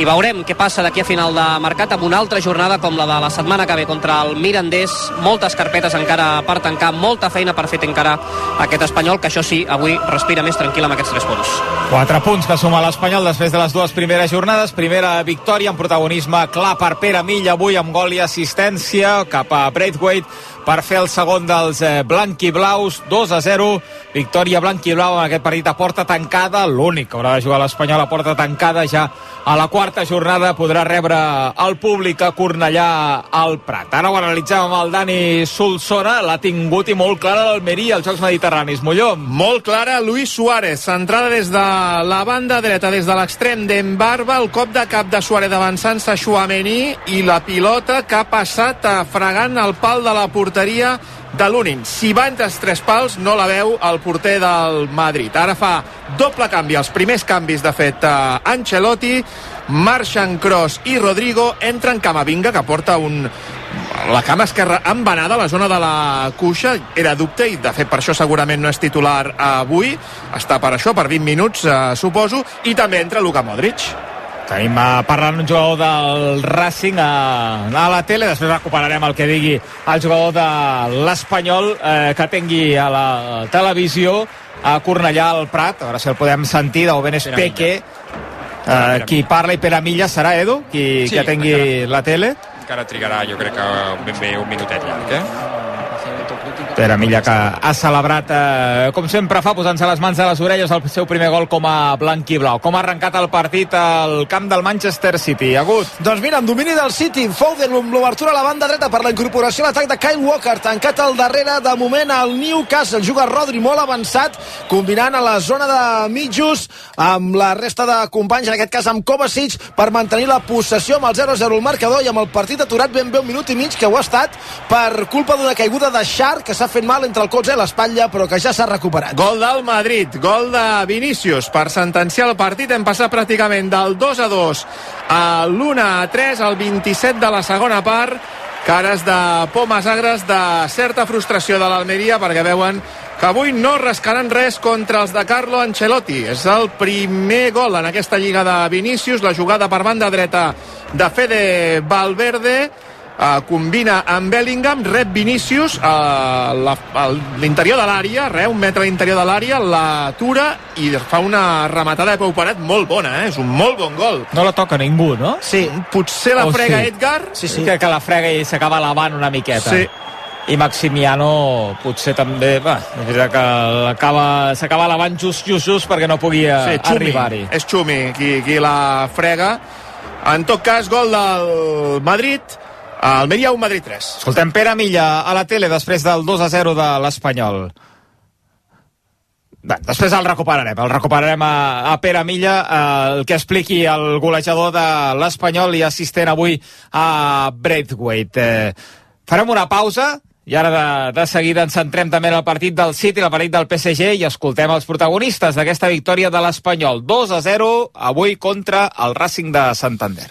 S3: i veurem què passa d'aquí a final de mercat amb una altra jornada com la de la setmana que ve contra el Mirandés. Moltes carpetes encara per tancar, molta feina per fer encara aquest espanyol, que això sí, avui respira més tranquil amb aquests tres punts.
S4: Quatre punts que suma l'Espanyol després de les dues primeres jornades. Primera victòria en protagonisme clar per Pere Milla avui amb gol i assistència cap a Braithwaite per fer el segon dels eh, blanquiblaus 2 a 0, victòria blanquiblau en aquest partit a porta tancada l'únic que haurà de jugar l'Espanyol a porta tancada ja a la quarta jornada podrà rebre el públic a Cornellà al Prat. Ara ho analitzem amb el Dani Solsona, l'ha tingut i molt clara l'Almeria als Jocs Mediterranis. Molló.
S6: Molt clara, Luis Suárez, centrada des de la banda dreta, des de l'extrem d'Embarba, el cop de cap de Suárez avançant-se a Chouameni i la pilota que ha passat fregant el pal de la porteria de l'Unin. Si va entre els tres pals, no la veu el porter del Madrid. Ara fa doble canvi, els primers canvis, de fet, Ancelotti, marxen Cross i Rodrigo, entren Camavinga, que porta un, la cama esquerra embanada a la zona de la cuixa. Era dubte i de fet per això segurament no és titular avui. Està per això, per 20 minuts eh, suposo, i també entra Luka Modric
S4: Tenim uh, parlant un jugador del Racing a, a la tele, després recuperarem el que digui el jugador de l'Espanyol eh, que tingui a la televisió a Cornellà al Prat, a veure si el podem sentir, d'Obenes Peque, eh, qui parla i Pere Milla serà Edu, qui,
S2: Sí,
S4: que tingui
S2: encara.
S4: la tele.
S2: Encara trigarà, jo crec que ben bé un minutet llarg, eh?
S4: Pere Milla que ha celebrat eh, com sempre fa posant-se les mans a les orelles el seu primer gol com a blanc i blau. Com ha arrencat el partit al camp del Manchester City Agut?
S7: Doncs mira, amb domini del City, Foden amb l'obertura a la banda dreta per la incorporació a l'atac de Kyle Walker, tancat al darrere de moment al Newcastle, juga Rodri molt avançat, combinant a la zona de mitjos amb la resta de companys, en aquest cas amb Kovacic, per mantenir la possessió amb el 0-0 el marcador i amb el partit aturat ben bé un minut i mig que ho ha estat per culpa d'una caiguda de Xar que s'ha fet mal entre el colze i l'espatlla però que ja s'ha recuperat.
S6: Gol del Madrid, gol de Vinícius per sentenciar el partit. Hem passat pràcticament del 2 a 2 a l'1 a 3 al 27 de la segona part. Cares de pomes agres de certa frustració de l'Almeria perquè veuen que avui no rascaran res contra els de Carlo Ancelotti. És el primer gol en aquesta lliga de Vinícius, la jugada per banda dreta de Fede Valverde Uh, combina amb Bellingham, rep Vinícius a la- a l'interior de l'àrea, re, un metre a l'interior de l'àrea, l'atura i fa una rematada de Pau Paret molt bona, eh? és un molt bon gol.
S4: no la toca ningú, no?
S7: Sí,
S6: Potser la
S4: Oh,
S6: frega
S4: sí.
S6: Edgar,
S7: sí, sí.
S4: que, que la frega i s'acaba lavant una miqueta
S6: Sí.
S4: i Maximiano potser també va, és veritat que l'acaba- s'acaba lavant just, just, just perquè no podia
S6: sí,
S4: arribar-hi
S6: és Xumi qui, qui la frega. En tot cas, gol del Madrid, Almeria 1, Madrid 3.
S4: Escoltem Pere Milla a la tele després del 2 a 0 de l'Espanyol. Bé, després el recuperarem, el recuperarem a, a Pere Milla, eh, el que expliqui el golejador de l'Espanyol i assistent avui a Braithwaite. Eh, farem una pausa i ara de, de seguida ens centrem també en el partit del City, el partit del PSG i escoltem els protagonistes d'aquesta victòria de l'Espanyol. 2 a 0 avui contra el Racing de Santander.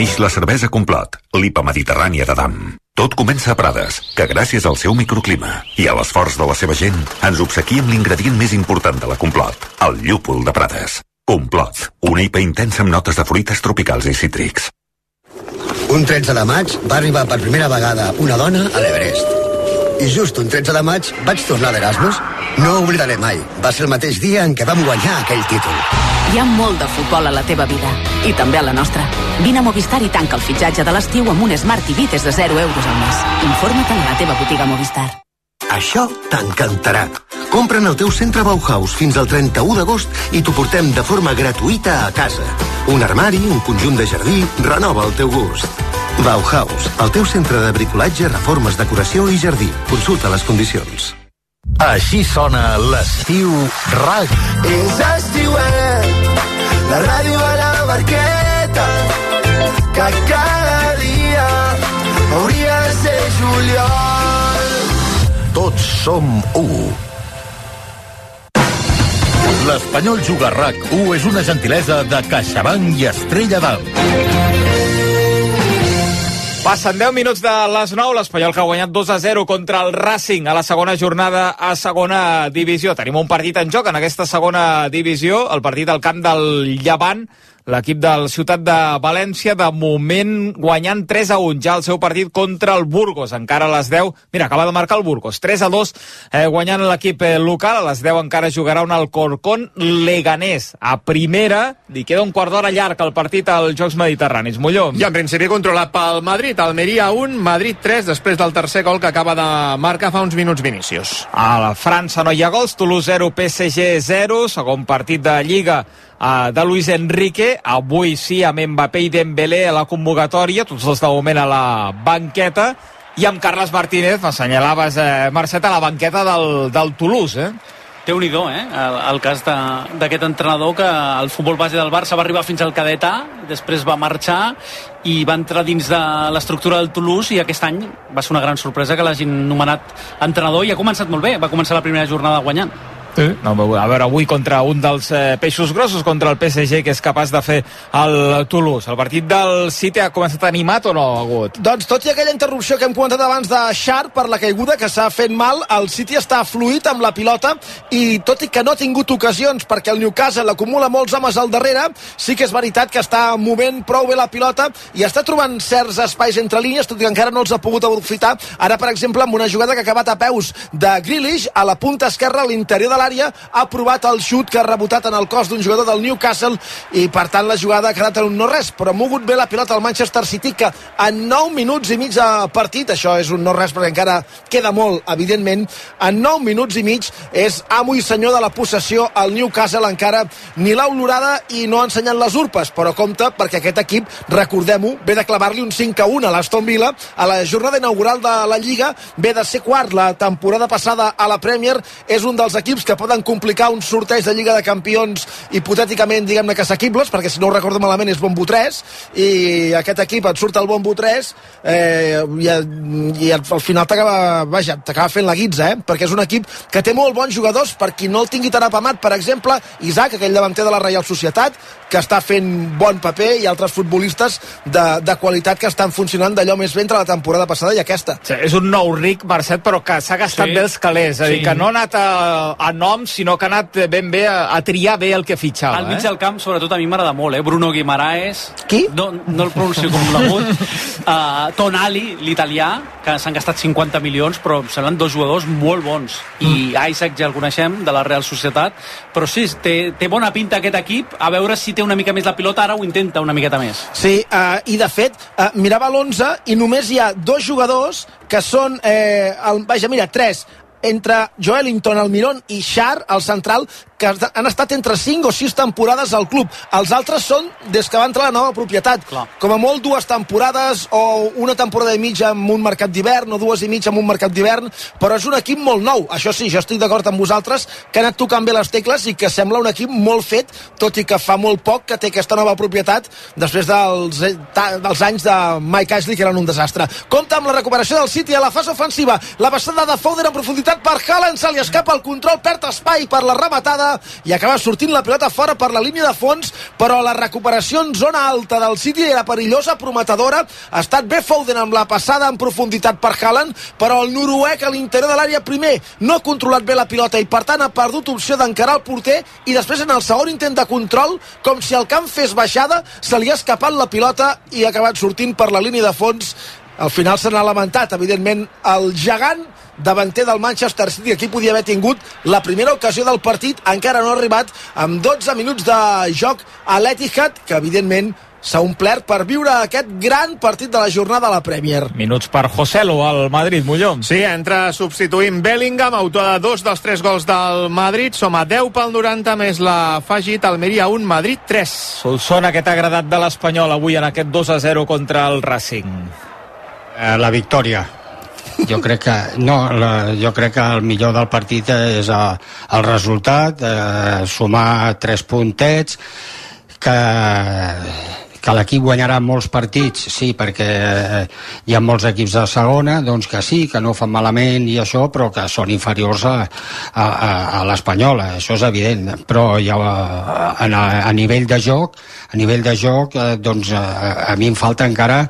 S9: Neix la cervesa Complot, l'IPA mediterrània de Dam. Tot comença a Prades, que gràcies al seu microclima i a l'esforç de la seva gent ens obsequia amb l'ingredient més important de la Complot, el llúpol de Prades. Complot, una IPA intensa amb notes de fruites tropicals i cítrics.
S10: Un 13 de maig va arribar per primera vegada una dona a l'Everest. I just un 13 de maig vaig tornar d'Erasmus. No ho oblidaré mai. Va ser el mateix dia en què vam guanyar aquell títol.
S11: Hi ha molt de futbol a la teva vida. I també a la nostra. Vine a Movistar i tanca el fitxatge de l'estiu amb un Smart TV des de 0 euros al mes. Informa't a la teva botiga Movistar.
S12: Això t'encantarà. Compra'n el teu centre Bauhaus fins al 31 d'agost i t'ho portem de forma gratuïta a casa. Un armari, un conjunt de jardí, renova el teu gust. Bauhaus, el teu centre de bricolatge, reformes, decoració i jardí. Consulta les condicions.
S8: Així sona l'estiu RAC.
S13: És estiuet, la ràdio a la barqueta, que cada dia hauria de ser juliol.
S8: Tots som u. L'Espanyol Juga RAC1 és una gentilesa de CaixaBank i Estrella d'Alt.
S4: Passen 10 minuts de les 9, l'Espanyol que ha guanyat 2 a 0 contra el Racing a la segona jornada a segona divisió. Tenim un partit en joc en aquesta segona divisió, el partit al camp del Llevant, l'equip del Ciutat de València, de moment guanyant 3 a 1 ja el seu partit contra el Burgos, encara a les 10, mira, acaba de marcar el Burgos, 3 a 2 eh, guanyant l'equip eh, local, a les 10 encara jugarà un Alcorcón Leganés. A primera, li queda un quart d'hora llarg el partit als Jocs Mediterranis, Molló.
S6: I en principi controlat pel Madrid, Almeria 1, Madrid 3, després del tercer gol que acaba de marcar fa uns minuts Vinícius.
S4: A la França no hi ha gols, Toulouse 0, PSG 0, segon partit de Lliga uh, de Luis Enrique. Avui sí, amb Mbappé i Dembélé a la convocatòria, tots dos de moment a la banqueta. I amb Carles Martínez, m'assenyalaves, eh, Marcet, a la banqueta del, del Toulouse, eh?
S14: déu nhi eh? El, el cas d'aquest entrenador que al futbol base del Barça va arribar fins al cadet A, després va marxar i va entrar dins de l'estructura del Toulouse i aquest any va ser una gran sorpresa que l'hagin nomenat entrenador i ha començat molt bé, va començar la primera jornada guanyant.
S4: Sí. No, a veure, avui contra un dels eh, peixos grossos, contra el PSG, que és capaç de fer el Toulouse. El partit del City ha començat animat o no, Agut?
S7: Doncs tot i aquella interrupció que hem comentat abans de Sharp per la caiguda que s'ha fet mal, el City està fluid amb la pilota i tot i que no ha tingut ocasions perquè el Newcastle acumula molts homes al darrere, sí que és veritat que està movent prou bé la pilota i està trobant certs espais entre línies, tot i que encara no els ha pogut aprofitar. Ara, per exemple, amb una jugada que ha acabat a peus de Grealish, a la punta esquerra, a l'interior de l'àrea, ha provat el xut que ha rebotat en el cos d'un jugador del Newcastle i, per tant, la jugada ha quedat en un no-res, però ha mogut bé la pilota al Manchester City, que en 9 minuts i mig de partit, això és un no-res perquè encara queda molt, evidentment, en 9 minuts i mig és amo i senyor de la possessió, el Newcastle encara ni l'ha olorada i no ha ensenyat les urpes, però compte perquè aquest equip, recordem-ho, ve de clavar-li un 5 a 1 a l'Aston Villa a la jornada inaugural de la Lliga, ve de ser quart la temporada passada a la Premier, és un dels equips que poden complicar un sorteig de Lliga de Campions hipotèticament, diguem-ne que assequibles, perquè si no ho recordo malament és Bombo 3, i aquest equip et surt el Bombo 3 eh, i, i al final t'acaba vaja, t'acaba fent la guitza, eh? perquè és un equip que té molt bons jugadors, per qui no el tingui tan apamat, per exemple, Isaac, aquell davanter de la Reial Societat, que està fent bon paper, i altres futbolistes de, de qualitat que estan funcionant d'allò més bé entre la temporada passada i aquesta.
S4: Sí, és un nou ric, Marcet, però que s'ha gastat sí. bé els calés, és a dir, sí. que no ha anat a, a noms, sinó que ha anat ben bé a, a triar bé el que fitxava.
S14: Al mig
S4: eh?
S14: del camp, sobretot, a mi m'agrada molt, eh? Bruno Guimaraes.
S7: Qui?
S14: No, no el pronuncio com l'agut. uh, Tonali, l'italià, que s'han gastat 50 milions, però seran dos jugadors molt bons. I
S7: Mm.
S14: Isaac ja el coneixem, de la Real Societat, però sí, té, té bona pinta aquest equip, a veure si té una mica més la pilota, ara ho intenta una miqueta més.
S7: Sí, uh, i de fet, uh, mirava l'11 i només hi ha dos jugadors que són, eh, el, vaja, mira, tres, entre Joelinton, Almiron i Char, el central, que han estat entre 5 o 6 temporades al club. Els altres són des que va entrar la nova propietat.
S14: Clar.
S7: Com a molt dues temporades o una temporada i mitja amb un mercat d'hivern o dues i mitja amb un mercat d'hivern, però és un equip molt nou. Això sí, jo estic d'acord amb vosaltres que ha anat tocant bé les tecles i que sembla un equip molt fet, tot i que fa molt poc que té aquesta nova propietat després dels, eh, dels anys de Mike Ashley, que eren un desastre. Compte amb la recuperació del City a la fase ofensiva. La passada de Foden en profunditat per Haaland, se li escapa el control, perd espai per la rematada i acaba sortint la pilota fora per la línia de fons, però la recuperació en zona alta del City era perillosa, prometedora. Ha estat bé Foden amb la passada en profunditat per Haaland, però el noruec a l'interior de l'àrea primer no ha controlat bé la pilota i per tant ha perdut opció d'encarar el porter i després en el segon intent de control, com si el camp fes baixada, se li ha escapat la pilota i ha acabat sortint per la línia de fons al final se n'ha lamentat, evidentment, el gegant davanter del Manchester City. Aquí podia haver tingut la primera ocasió del partit, encara no ha arribat amb 12 minuts de joc a l'Etihad, que evidentment s'ha omplert per viure aquest gran partit de la jornada a la Premier.
S4: Minuts per Joselo al Madrid, Molló.
S6: Sí, entra substituint Bellingham, autor de dos dels tres gols del Madrid. Som a 10 pel 90, més l'afegit Almeria 1, Madrid 3.
S4: Solsona, què t'ha agradat de l'Espanyol avui en aquest 2 a 0 contra el Racing?
S1: Eh, la victòria. Jo crec que no, la, jo crec que el millor del partit és el, el resultat, eh, sumar tres puntets, que que l'equip guanyarà molts partits, sí, perquè eh, hi ha molts equips de segona, doncs que sí, que no fan malament i això, però que són inferiors a, a, a, l'Espanyola, això és evident, però ja, a, a, a nivell de joc, a nivell de joc, eh, doncs a, a mi em falta encara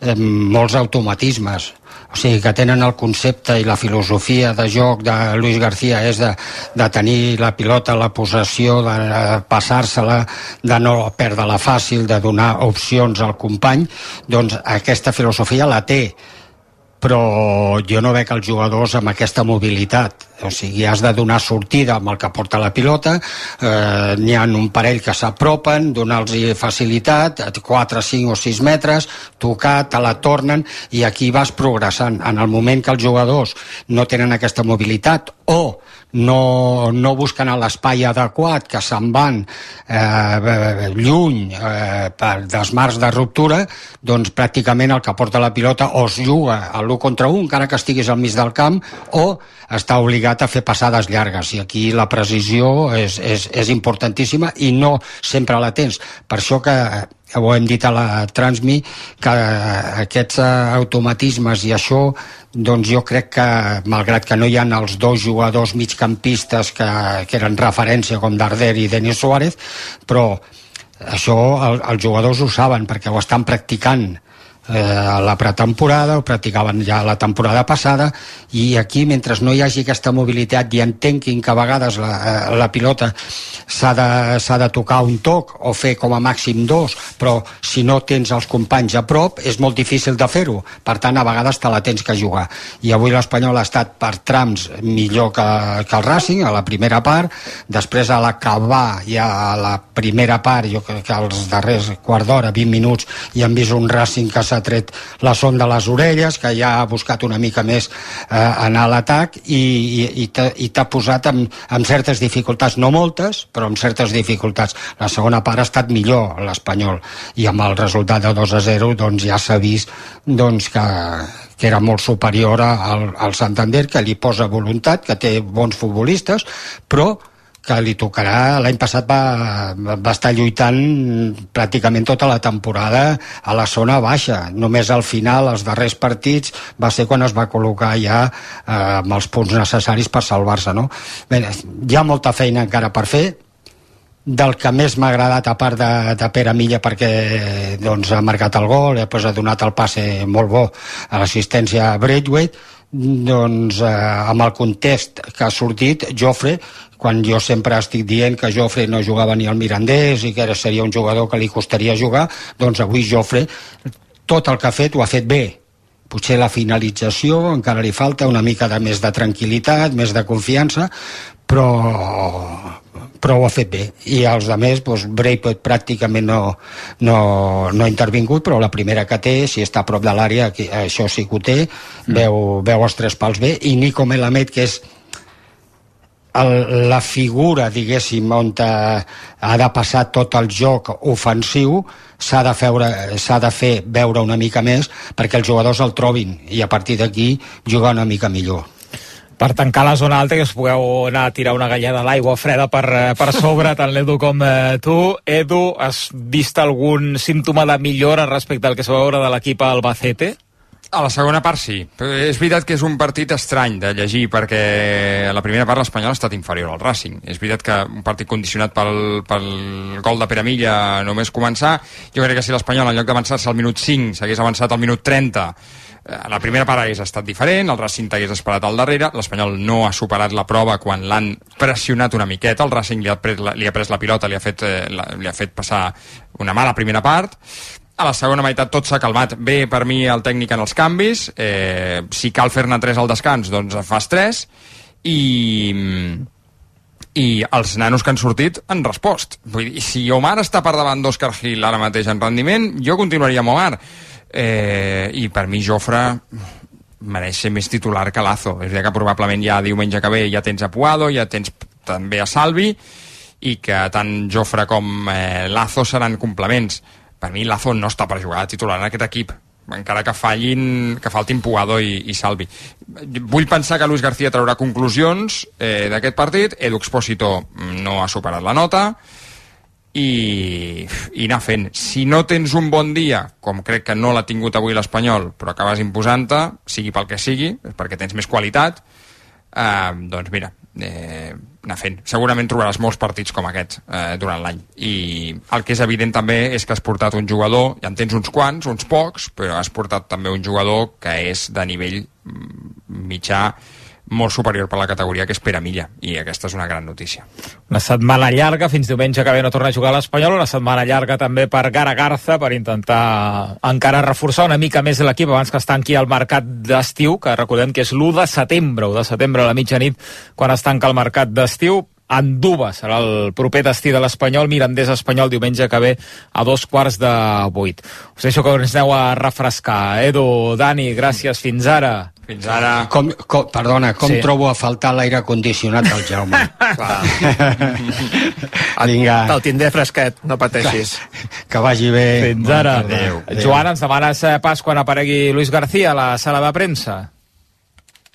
S1: eh, molts automatismes o sigui, que tenen el concepte i la filosofia de joc de Luis García és de, de tenir la pilota, la possessió, de passar-se-la, de no perdre-la fàcil, de donar opcions al company, doncs aquesta filosofia la té però jo no veig els jugadors amb aquesta mobilitat. O sigui, has de donar sortida amb el que porta la pilota eh, n'hi ha un parell que s'apropen donar-los facilitat 4, 5 o 6 metres tocar, te la tornen i aquí vas progressant. En el moment que els jugadors no tenen aquesta mobilitat o no, no busquen l'espai adequat, que se'n van eh, lluny eh, per desmarcs de ruptura, doncs pràcticament el que porta la pilota o es juga a l'1 contra 1, encara que estiguis al mig del camp, o està obligat a fer passades llargues. I aquí la precisió és, és, és importantíssima i no sempre la tens. Per això que ho hem dit a la Transmi, que aquests automatismes i això doncs jo crec que, malgrat que no hi ha els dos jugadors migcampistes que, que eren referència, com Darder i Denis Suárez, però això el, els jugadors ho saben perquè ho estan practicant eh, a la pretemporada, ho practicaven ja la temporada passada, i aquí, mentre no hi hagi aquesta mobilitat i entenguin que a vegades la, eh, la pilota s'ha de, de tocar un toc o fer com a màxim dos, però si no tens els companys a prop és molt difícil de fer-ho. Per tant, a vegades te la tens que jugar. I avui l'Espanyol ha estat per trams millor que, que el Racing, a la primera part, després a l'acabar ja a la primera part, jo crec que als darrers quart d'hora, 20 minuts, i han vist un Racing que s'ha tret la son de les orelles, que ja ha buscat una mica més eh, anar a l'atac i, i, i t'ha posat amb, amb certes dificultats, no moltes, però amb certes dificultats. La segona part ha estat millor l'Espanyol i amb el resultat de 2 a 0 doncs ja s'ha vist doncs, que, que era molt superior al, al Santander, que li posa voluntat, que té bons futbolistes, però que li tocarà, l'any passat va, va estar lluitant pràcticament tota la temporada a la zona baixa. Només al final, els darrers partits, va ser quan es va col·locar ja eh, amb els punts necessaris per salvar-se. No? Bé, hi ha molta feina encara per fer, del que més m'ha agradat a part de, de Pere Milla perquè doncs, ha marcat el gol després ha donat el passe molt bo a l'assistència a Braithwaite doncs eh, amb el context que ha sortit Jofre quan jo sempre estic dient que Jofre no jugava ni al Mirandés i que era, seria un jugador que li costaria jugar doncs avui Jofre tot el que ha fet ho ha fet bé potser la finalització encara li falta una mica de més de tranquil·litat, més de confiança, però, però ho ha fet bé. I els altres, doncs, Braithwaite pràcticament no, no, no ha intervingut, però la primera que té, si està a prop de l'àrea, això sí que ho té, mm. veu, veu els tres pals bé, i Nico Melamed, que és el, la figura, diguéssim, on ha de passar tot el joc ofensiu, s'ha de, feure, de fer veure una mica més perquè els jugadors el trobin i a partir d'aquí jugar una mica millor
S4: per tancar la zona alta que us pugueu anar a tirar una galleda d'aigua freda per, eh, per sobre, tant l'Edu com eh, tu. Edu, has vist algun símptoma de millora respecte al que es va veure de l'equip Albacete?
S2: A la segona part sí. És veritat que és un partit estrany de llegir perquè a la primera part l'Espanyol ha estat inferior al Racing. És veritat que un partit condicionat pel, pel gol de Pere Milla només començar. Jo crec que si l'Espanyol en lloc d'avançar-se al minut 5 s'hagués avançat al minut 30 eh, a la primera part hagués estat diferent, el Racing t'hagués esperat al darrere, l'Espanyol no ha superat la prova quan l'han pressionat una miqueta, el Racing li ha pres la, li ha pres la pilota, li ha, fet, eh, la, li ha fet passar una mala primera part, a la segona meitat tot s'ha calmat. Bé per mi el tècnic en els canvis, eh, si cal fer-ne 3 al descans, doncs fas 3, i, i els nanos que han sortit han respost. Vull dir, si Omar està per davant d'Òscar Gil ara mateix en rendiment, jo continuaria amb Omar. Eh, I per mi Jofre mereix ser més titular que Lazo. És a dir, que probablement ja diumenge que ve ja tens a Puado, ja tens també a Salvi, i que tant Jofre com eh, Lazo seran complements. Per mi Lazo no està per jugar titular en aquest equip encara que fallin, que faltin Puado i, i Salvi. Vull pensar que Luis García traurà conclusions eh, d'aquest partit, Edu Expósito no ha superat la nota i, i anar fent. Si no tens un bon dia, com crec que no l'ha tingut avui l'Espanyol, però acabes imposant-te, sigui pel que sigui, perquè tens més qualitat, eh, doncs mira, eh, anar fent. Segurament trobaràs molts partits com aquest eh, durant l'any. I el que és evident també és que has portat un jugador, ja en tens uns quants, uns pocs, però has portat també un jugador que és de nivell mm, mitjà molt superior per la categoria que és Pere Milla i aquesta és una gran notícia.
S4: Una setmana llarga, fins diumenge que ve no torna a jugar a l'Espanyol, una setmana llarga també per Gara Garza per intentar encara reforçar una mica més l'equip abans que es tanqui el mercat d'estiu, que recordem que és l'1 de setembre, 1 de setembre a la mitjanit quan es tanca el mercat d'estiu, Anduba serà el proper destí de l'Espanyol, Mirandés Espanyol diumenge que ve a dos quarts de vuit. Us deixo que us aneu a refrescar. Edu, Dani, gràcies, fins ara.
S2: Fins ara.
S1: Com, com, perdona, com
S4: Sí.
S1: trobo a faltar l'aire condicionat del Jaume? Vinga.
S6: Te'l tindré fresquet, no pateixis.
S1: Que vagi bé.
S4: Fins ara.
S1: Adéu.
S4: Joan, ens demanes pas quan aparegui Luis García a la sala de premsa?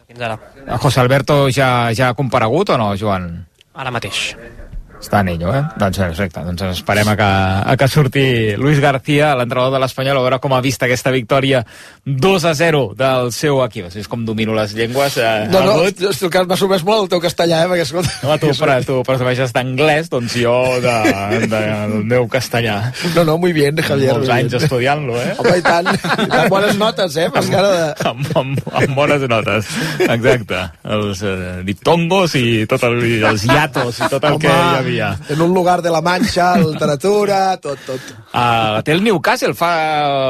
S3: Fins ara.
S4: José Alberto ja, ja ha comparegut o no, Joan?
S3: Ara mateix.
S4: Està en ello, eh? Doncs perfecte, doncs esperem a que, a que surti Luis García, l'entrenador de l'Espanyol, a veure com ha vist aquesta victòria 2 a 0 del seu equip. És com domino les llengües. Eh,
S7: No, no,
S4: Albut.
S7: és que m'ha sorprès molt el teu castellà, eh? Perquè, escolta...
S4: No, tu, però, tu presumeixes d'anglès, doncs jo de, de, del meu castellà.
S7: No, no, muy bien, Javier.
S4: Molts anys estudiant-lo, eh?
S7: Home, i tant. Tant bones notes, eh? Amb, de...
S4: amb, amb, amb bones notes, exacte. Els eh, diptongos i tot el, els hiatos i tot el que hi havia.
S7: En un lugar de la Manxa, literatura, tot, tot.
S4: Uh, té el Newcastle, fa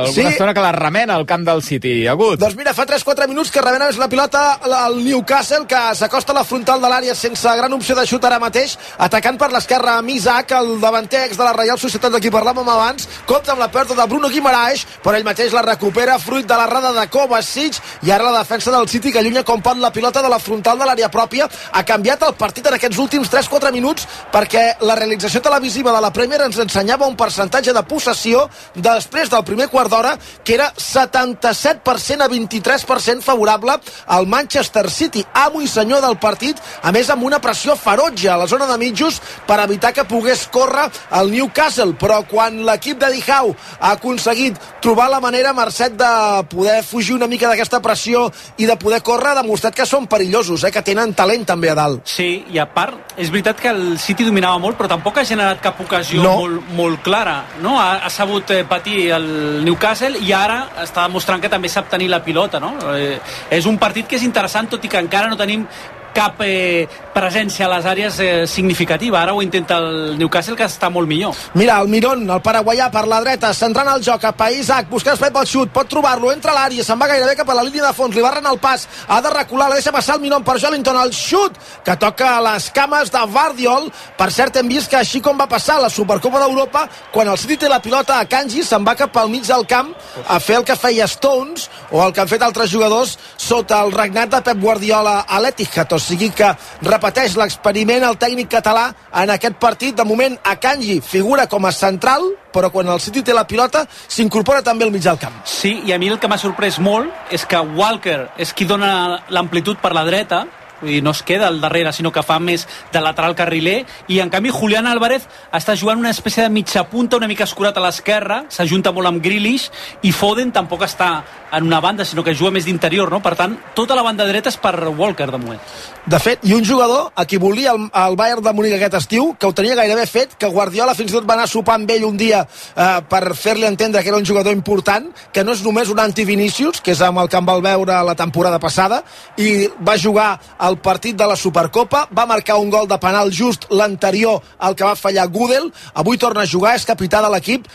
S4: alguna
S7: Sí.
S4: estona que la remena al camp del City. Agut.
S7: Doncs mira, fa 3-4 minuts que rebena més la pilota el Newcastle, que s'acosta a la frontal de l'àrea sense gran opció de xut ara mateix, atacant per l'esquerra amb Isaac, el davanter ex de la Reial Societat de qui parlàvem abans, compta amb la pèrdua de Bruno Guimaraes, però ell mateix la recupera fruit de la rada de Kovacic, i ara la defensa del City que allunya com pot la pilota de la frontal de l'àrea pròpia. Ha canviat el partit en aquests últims 3-4 minuts perquè la realització televisiva de la Premier ens ensenyava un percentatge de possessió després del primer quart d'hora que era 77% a 23% favorable al Manchester City, amo i senyor del partit, a més amb una pressió ferotge a la zona de mitjos per evitar que pogués córrer el Newcastle, però quan l'equip de Dijau ha aconseguit trobar la manera, Mercet, de poder fugir una mica d'aquesta pressió i de poder córrer, ha demostrat que són perillosos, eh, que tenen talent també a dalt.
S14: Sí, i a part, és veritat que el City dominava molt, però tampoc ha generat cap ocasió
S7: No.
S14: molt, molt clara. No? Ha, ha sabut eh, patir el Newcastle i ara està demostrant que també sap tenir la pilota. No? Eh, és un partit que és interessant, tot i que encara no tenim cap eh, presència a les àrees eh, significativa. Ara ho intenta el Newcastle, que està molt millor.
S7: Mira, el Miron, el paraguaià per la dreta, centrant el joc a Isaac, busca espai pel xut, pot trobar-lo, entra a l'àrea, se'n va gairebé cap a la línia de fons, li barren el pas, ha de recular, la deixa passar el Miron per Jolinton, el xut, que toca a les cames de Vardiol. Per cert, hem vist que així com va passar la Supercopa d'Europa, quan el City té la pilota a Kanji, se'n va cap al mig del camp a fer el que feia Stones, o el que han fet altres jugadors sota el regnat de Pep Guardiola a l'Etihad, o sigui que repeteix l'experiment el tècnic català en aquest partit. De moment, Akanji figura com a central, però quan el City té la pilota s'incorpora també al mig del camp.
S14: Sí, i a mi el que m'ha sorprès molt és que Walker és qui dona l'amplitud per la dreta, dir, no es queda al darrere, sinó que fa més de lateral carriler, i en canvi Julián Álvarez està jugant una espècie de mitja punta, una mica escurat a l'esquerra, s'ajunta molt amb Grealish, i Foden tampoc està en una banda, sinó que juga més d'interior, no? Per tant, tota la banda dreta és per Walker, de moment.
S7: De fet, i un jugador a qui volia el, el Bayern de Múnich aquest estiu, que ho tenia gairebé fet, que Guardiola fins i tot va anar a sopar amb ell un dia eh, per fer-li entendre que era un jugador important, que no és només un anti-Vinícius, que és amb el que em va veure la temporada passada, i va jugar el partit de la Supercopa, va marcar un gol de penal just l'anterior al que va fallar Gudel, avui torna a jugar, és capità de l'equip,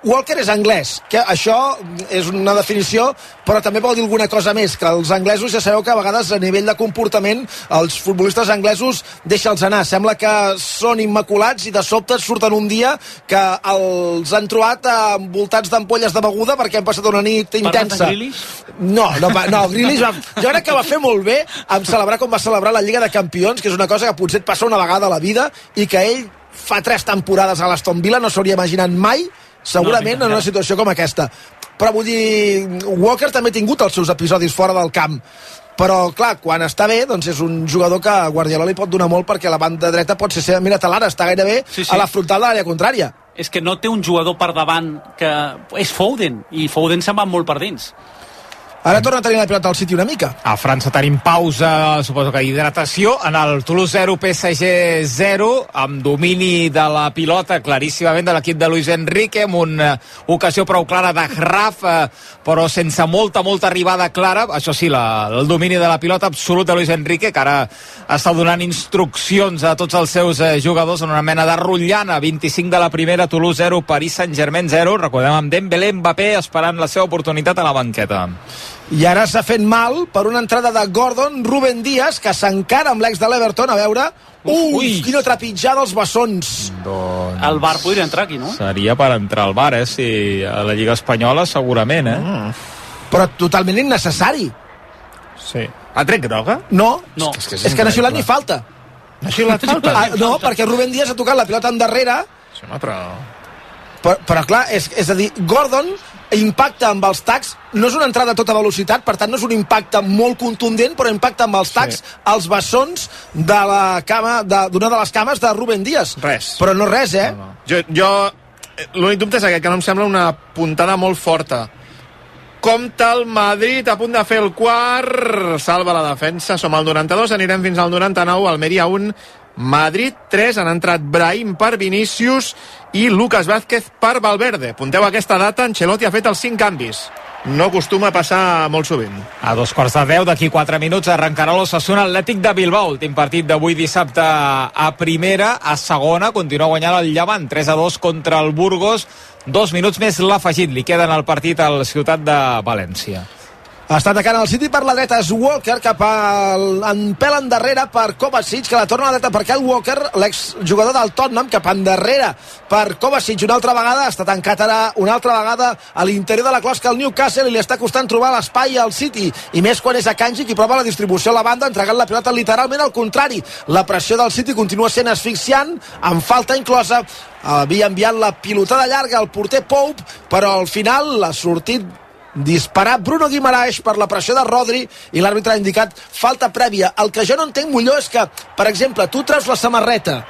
S7: Walker és anglès, que això és una definició, però també vol dir alguna cosa més, que els anglesos ja sabeu que a vegades a nivell de comportament els futbolistes anglesos deixa'ls anar. Sembla que són immaculats i de sobte surten un dia que els han trobat envoltats d'ampolles de beguda perquè han passat una nit intensa. No, no, no Grealish va, jo crec que va fer molt bé en celebrar com va celebrar la Lliga de Campions, que és una cosa que potser et passa una vegada a la vida i que ell fa tres temporades a l'Aston Villa no s'hauria imaginat mai segurament
S14: No,
S7: en una situació com aquesta però vull dir, Walker també ha tingut els seus episodis fora del camp però clar, quan està bé doncs és un jugador que a Guardiola li pot donar molt perquè la banda dreta pot ser seva, mira Talara està gairebé
S14: Sí, sí.
S7: a la frontal de l'àrea contrària
S14: És que no té un jugador per davant que és Foden, i Foden se'n va molt per dins.
S7: Ara torna a tenir la pilota al City una mica
S4: A França tenim pausa, suposo que hidratació, en el Toulouse 0, PSG 0, amb domini de la pilota claríssimament de l'equip de Luis Enrique, amb una ocasió prou clara de Graf, eh, però sense molta, molta arribada clara. Això sí, la, el domini de la pilota absolut de Luis Enrique, que ara està donant instruccions a tots els seus eh, jugadors en una mena de rotllana. 25 de la primera, Toulouse 0, Paris Saint-Germain 0. Recordem amb Dembélé, Mbappé esperant la seva oportunitat a la banqueta.
S7: I ara s'ha fet mal per una entrada de Gordon Ruben Díaz que s'encara amb l'ex de l'Everton a veure Ui, Ui, quina trepitjada als bessons
S4: Doncs...
S14: El Bar podria entrar aquí, no?
S4: Seria per entrar al bar, eh? Si a la Lliga Espanyola, segurament, eh? Mm.
S7: però totalment innecessari
S4: Sí.
S6: Ha tret groga?
S7: no,
S14: No.
S7: és que, és que no ha xiulat ni falta
S6: No ha xiulat falta?
S7: ah, no, perquè Ruben Díaz ha tocat la pilota endarrere
S6: Sí, home, però...
S7: però, però clar, és, és a dir, Gordon impacta amb els tacs, no és una entrada a tota velocitat, per tant no és un impacte molt contundent, però impacta amb els tacs sí. als bessons de la cama de- d'una de, de les cames de Ruben Díaz.
S6: Res.
S7: Però no res, eh?
S6: No, no. Jo, jo l'únic dubte és aquest, que no em sembla una puntada molt forta. Compte el Madrid a punt de fer el quart, salva la defensa, som al 92, anirem fins al 99, Almeria 1, Madrid 3, han entrat Brahim per Vinícius i Lucas Vázquez per Valverde. Punteu aquesta data, Ancelotti ha fet els 5 canvis. No acostuma a passar molt sovint.
S4: A dos quarts de deu, d'aquí 4 minuts, arrencarà l'Ossassuna Atlètic de Bilbao. Últim partit d'avui dissabte a primera. A segona, continua guanyant el Llevant. 3 a 2 contra el Burgos. Dos minuts més l'afegit. Li queden al partit al Ciutat de València.
S7: Està atacant el City per la dreta, és Walker cap al... en pèl endarrere per Kovacic, que la torna a la dreta per Kyle Walker, l'exjugador del Tottenham, cap endarrere per Kovacic. Una altra vegada, està tancat ara una altra vegada a l'interior de la closca el Newcastle i li està costant trobar l'espai al City, i més quan és a Kanji qui prova la distribució a la banda, entregant la pilota literalment al contrari. La pressió del City continua sent asfixiant, amb falta inclosa, havia enviat la pilotada llarga al porter Pope, però al final l'ha sortit disparat Bruno Guimaraes per la pressió de Rodri i l'àrbitre ha indicat falta prèvia. El que jo no entenc millor és que, per exemple, tu treus la samarreta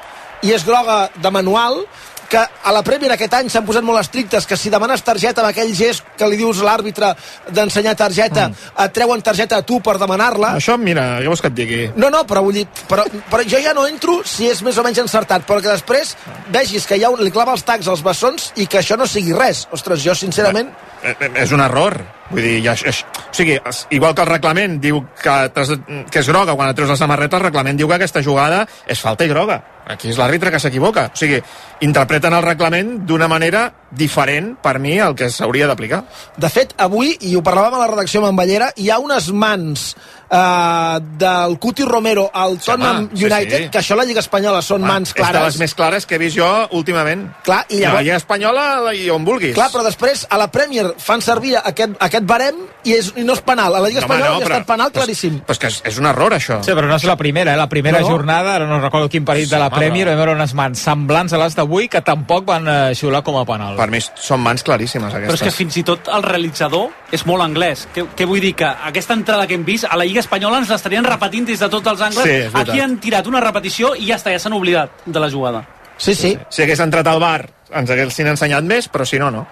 S7: i és groga de manual, que a la Premier aquest any s'han posat molt estrictes, que si demanes targeta amb aquell gest que li dius a l'àrbitre d'ensenyar targeta, mm. et treuen targeta a tu per demanar-la.
S6: Això, mira, què vols que et digui?
S7: No, no, però vull dir, però, però jo ja no entro si és més o menys encertat, però que després vegis que ja li clava els tacs als bessons i que això no sigui res. Ostres, jo sincerament...
S6: Eh, eh, és un error. Vull dir, ja, és, o sigui, igual que el reglament diu que, que és groga quan et treus la samarreta, el reglament diu que aquesta jugada és falta i groga. Aquí és l'àrbitre que s'equivoca. O sigui, interpreten el reglament d'una manera diferent, per mi, al que s'hauria d'aplicar.
S7: De fet, avui, i ho parlàvem a la redacció amb en Ballera, hi ha unes mans eh, del Cuti Romero al Tottenham
S6: home, sí,
S7: United,
S6: sí.
S7: que això a la Lliga Espanyola són mans
S6: És de
S7: clares.
S6: les més clares que he vist jo últimament.
S7: Clar, i
S6: a la
S7: llavors-
S6: Lliga Espanyola i on vulguis.
S7: Clar, però després a la Premier fan servir aquest, aquest barem i, és, i no és penal. A la Lliga
S6: No, home,
S7: Espanyola
S6: no,
S7: no, ha
S6: però-
S7: estat penal claríssim.
S6: Però és que és, és un error, això.
S4: Sí, però no és la primera, eh? La primera
S7: No.
S4: jornada, ara no recordo quin partit
S6: Sí,
S4: de la
S6: home,
S4: Premier,
S6: però-
S4: vam veure unes mans semblants a les d'avui que tampoc van eh, xiular com a penal.
S6: Per mi són mans claríssimes,
S14: Però és que
S6: aquestes.
S14: fins i tot el realitzador és molt anglès. Què, què vull dir? Que aquesta entrada que hem vist a la Lliga Espanyola ens l'estarien repetint des de tots els angles.
S6: Sí.
S14: Aquí han tirat una repetició i ja està, ja s'han oblidat de la jugada.
S7: Sí, sí.
S6: Si hagués entrat al bar, ens haguessin ensenyat més, però si no, no.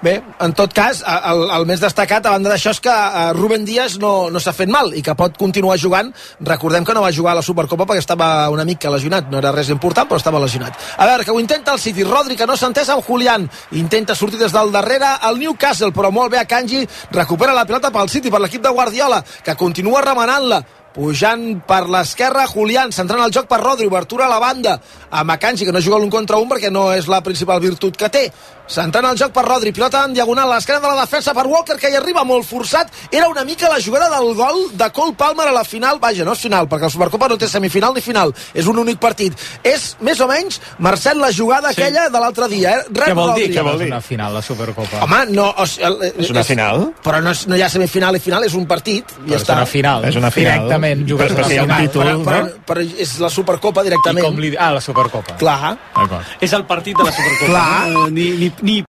S7: Bé, en tot cas, el, el més destacat, a banda d'això, és que eh, Rubén Díaz no, no s'ha fet mal i que pot continuar jugant. Recordem que no va jugar a la Supercopa perquè estava una mica lesionat. No era res important, però estava lesionat. A veure, que ho intenta el City. Rodri, que no s'ha entès amb Julián. Intenta sortir des del darrere el Newcastle, però molt bé a Kanji. Recupera la pilota pel City, per l'equip de Guardiola, que continua remenant-la pujant per l'esquerra Julián, centrant el joc per Rodri, obertura a la banda amb Akanji, que no juga l'un contra un perquè no és la principal virtut que té S'entrant al joc per Rodri, pilota en diagonal a l'esquena de la defensa per Walker, que hi arriba molt forçat. Era una mica la jugada del gol de Cole Palmer a la final. Vaja, no és final, perquè la Supercopa no té semifinal ni final. És un únic partit. És, més o menys, Marcel, la jugada sí. aquella de l'altre dia. Eh? Rep
S4: Què vol
S7: Rodri.
S4: dir que és una final, la Supercopa?
S7: Home, no... O sigui,
S6: És una final?
S7: Però no, és, no hi ha semifinal i final, és un partit. I
S4: Però
S7: ja
S4: és
S7: està.
S4: una final.
S6: És una final.
S4: Directament jugues
S6: Però hi ha un
S4: final.
S6: títol,
S7: Però, però,
S6: no?
S7: però és la Supercopa
S4: I
S7: directament.
S4: com li... Ah, la Supercopa.
S7: Clar.
S14: És el partit de la Supercopa.
S7: Clar.
S14: No? Ni, ni, ni